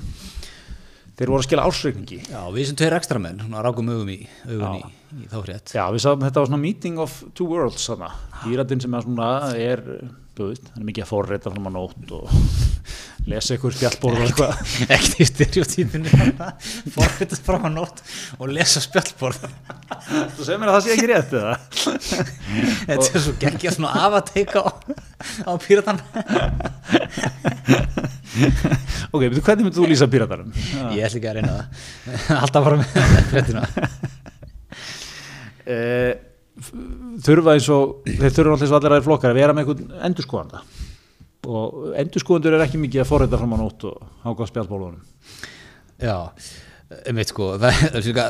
Þeir voru að skila ársreikningi. Já við sem tveir ekstra menn, svona rákum augum í, augun í, í þá frétt. Já, við sáum þetta var svona meeting of two worlds þarna. Píratinn sem er svona er, veist, hann er mikið að forreita fram á nótt og lesa ykkur eitthvað. Ekkert í styrjótíminu Forfitast fram að nótt og lesa spjallborð Þú segir mér að það sé ekki rétt eða? Þetta er svo geggja svona af að teika á, á píratan Ok, betur, hvernig myndir þú lýsa píratarum? Ég ætla ekki að reyna það Alltaf fara með fréttina Eh, f- þurfa eins og, þeir þurfa alltaf eins og allir aðeins flokkar að vera með einhvern endurskoðanda og endurskoðandur er ekki mikið að forreita fram á nótt og háka spjallborðunum. Já, einmitt sko Það er svona,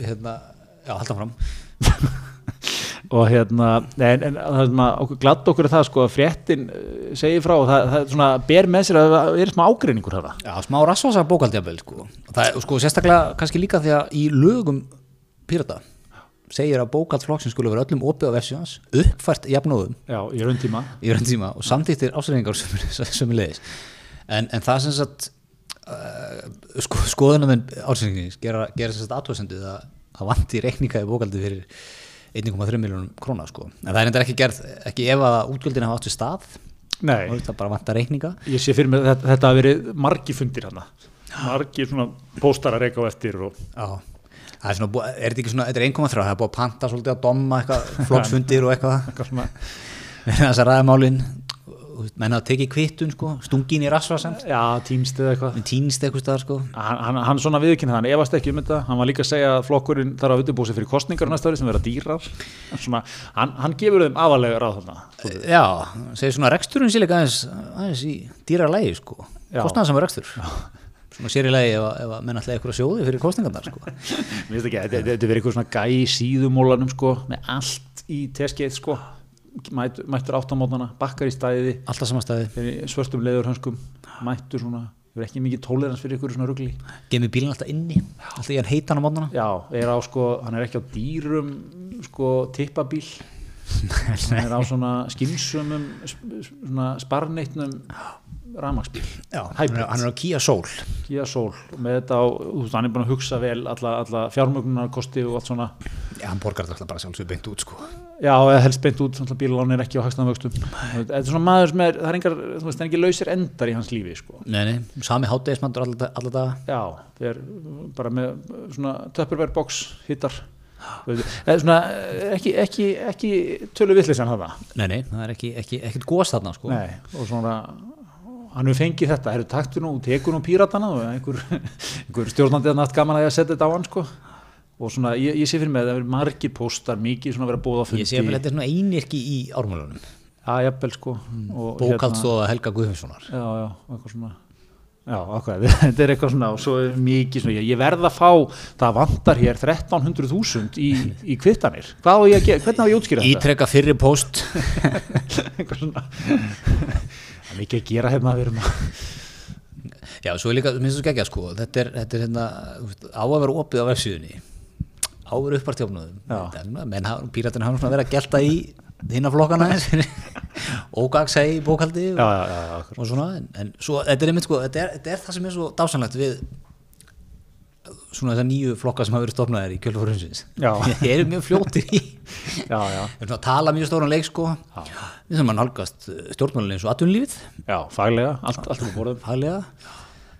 hérna Já, halda fram og hérna, en, en okkur glatt okkur er það sko að fréttin eh, segir frá og það, það er svona ber með sér að það er smá ágreiningur það Já, smá rassvasa bókaldjafel sko. Og Það er sko sérstaklega kannski líka því að í lögum pírata segir að bókaldflokksinn skulle vera öllum opið á versiðans uppfært jafnóðum. Já, í rauntíma í raun tíma og samþýttir ásæringar sömu leiðis en, en það sem sagt uh, sko, skoðunum ásæringins gera, gera sem sagt aðtóðsendið að það vanti reikninga í bókaldi fyrir 1,3 miljónum króna sko. en það er enda ekki gerð, ekki ef að útgjöldin hafa átt við stað. Nei, og það bara vantar reikninga. Ég sé fyrir mig að þetta, þetta hafi verið margi fundir hana margi svona póstar að reyka á eftir og Já, er er þetta ekki svona, þetta er 1,3 það er búið að panta svolítið að domma eitthvað flokksfundir og eitthvað. Eitthvað svona. Þess að ræða málin. Þú veist, menn hafa tekið kvittun sko, stungin í rasvasamt Já, tímst eða eitthvað. Týnst eitthvað staðar sko. Hann, hann, hann svona viðkynna hann efast ekki um þetta. Hann var líka að segja að flokkurinn þarf að undirbúa sig fyrir kostningar næsta ári sem vera dýrar. Svona, hann, hann gefur þeim afalega ráð þarna Já, segir svona reksturinn líka aðeins, aðeins í dýra lægi sko. Já. kostnaðan sem er rekstur svona sér í lægi ef, að- ef að menn alltaf eitthvað sjóði fyrir kostningarnar sko. Mér finnst ekki, þetta þetta verið eitthvað svona gæ í síðumólanum sko, með allt í teskeið sko. Mæt, mættur áttamótana, bakkar í stæði alltaf samastæði, í svörstum leðurhönskum mættur svona, hefur ekki mikið tólerans fyrir ykkur svona rugli. Gemið bílinn alltaf inni? Alltaf ég hann heitan á mótnana Já, er á sko, hann er ekki á dýrum sko tippabíl. Hann er á svona skinsumum sp- svona sparneitnum ramagsbíl hann er, er á Kia Soul. Kia Soul, með þetta á, hann er búin að hugsa vel alla, alla fjármögnunarkosti og allt svona. Já, hann borgar þetta bara sjálfsög beint út sko. Já, eða helst beint út, bílalán er ekki á hagstæðan vöxtum. Þetta er svona maður sem er, það er engar, þú veist, það er ekki lausir endar í hans lífi, sko. Nei, nei, sami hátdegismandur alltaf Já, þeir eru bara með svona Tupperware box hittar. Eða svona ekki, ekki, ekki tölu vittlisann hafa Nei, nei, það er ekki, ekki, gos þarna sko. Nei, og svona hann hefur fengið þetta, hefur taktu nú tekur nú píratana og einhver, einhver stjórnandi að nátt gaman að ég að setja þetta á hann sko. Og svona, ég, ég sé fyrir mig að það verður margir póstar, mikið svona að vera bóða fundi. Ég sé að þetta er svona einirki í ármálunum. Já, jafnvel sko. Bókaldstóða Helga Guðmundssonar já, já, eitthvað svona. Já, okkur, þetta er eitthvað svona og svo mikið svona, ég, ég verð að fá það vantar hér 1300.000 í, í kvittanir, hvað á ég að gera? Hvernig á ég að útskýra þetta? Ítrekka fyrri post mikið að gera hérna við erum að Já, svo er líka, minnst þú skegja sko. Þetta er, þetta er hérna, á að vera opið á vefsíðunni Á að vera uppart Já. Menn píratin hafa verið að gelta í hinna flokkana Ógagsa í bókaldi já, já, já, og svona en, en svo, þetta er einmitt sko þetta er, þetta er það sem er svo dásanlegt við svona þessar nýju flokka sem hafa verið stofnaðir í kjölfarhundsins Já. þeir eru mjög fljótir í já, já, svona að tala mjög stóran leik sko. Við þurfum að nálgast stjórnmálinn eins og atvinnlífið já, faglega. Allt, allt er borðum faglega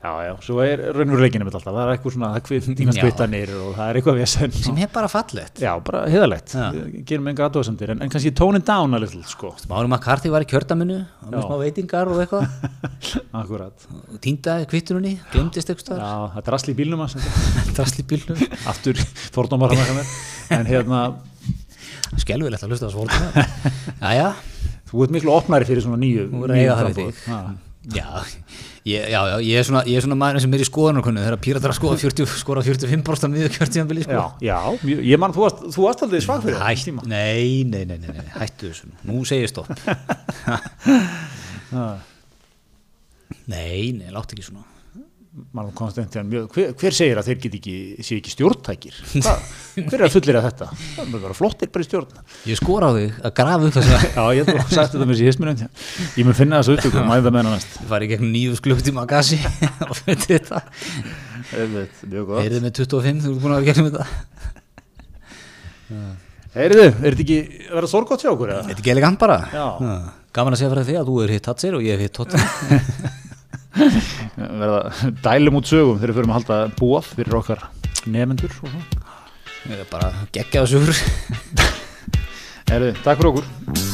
já, já, svo er raunveruleikinu með alltaf það er eitthvað svona, það kvið dýnast Já. kvittanir og það er eitthvað vesen sem er bara fallegt já, bara. Við gerum enga aðdóðsendir en, en kannski tone it down a little, sko Márum McCarthy var í kjördaminu og með Já. smá veitingar og eitthvað akkurat, og týndaði kvittunni, glemdist eitthvað já, það drasli í bílnum hans þetta. drasli bílnum aftur fordómar hann eitthvað með en hérna, skelvilegt að hlusta á svolítið Jæja, þú ert miklu opnari fyrir svona nýju Þú verður að eiga það við framboð. þig. Já. Já, ég, já, já, ég er svona, ég er svona maður sem er í skoðanarkunni þegar píratar að skoða 40, skora 45% miður kjörtíðanbili sko. já, já, ég man, þú varst, þú varst aldrei svag fyrir Hætt, nei, nei, nei, nei, nei, hættu þessu nú. Segir stopp Já. Nei, nei, látt ekki svona Marlon Konstantin, mjög, hver, hver segir að þeir get ekki, séu ekki stjórntækir? Hver er að fullir að þetta? Það er bara flottir bara í stjórn. Ég skora á þig að grafa upp þess að Já, ég hef sagt þetta með þessi hisminum. Ég mun finna þessu upptöku og mæða það með hana næst. ég fari í gegnum nýjus klukktíma gasi og fyrir þetta. Heyrið með 25, þú ert búin að vera gegnum þetta Heyriðu, er þetta ekki að vera sorgótt hjá okkur? Þetta er ekki elegant bara Já. Gaman að segja fyrir því að þú er hitt Tatsir og ég hef hitt Verða dælum út sögum þegar við förum að halda búaf fyrir okkar nefendur og svo. Ég er bara geggjaða sugur Heyriðu, takk fyrir okkur.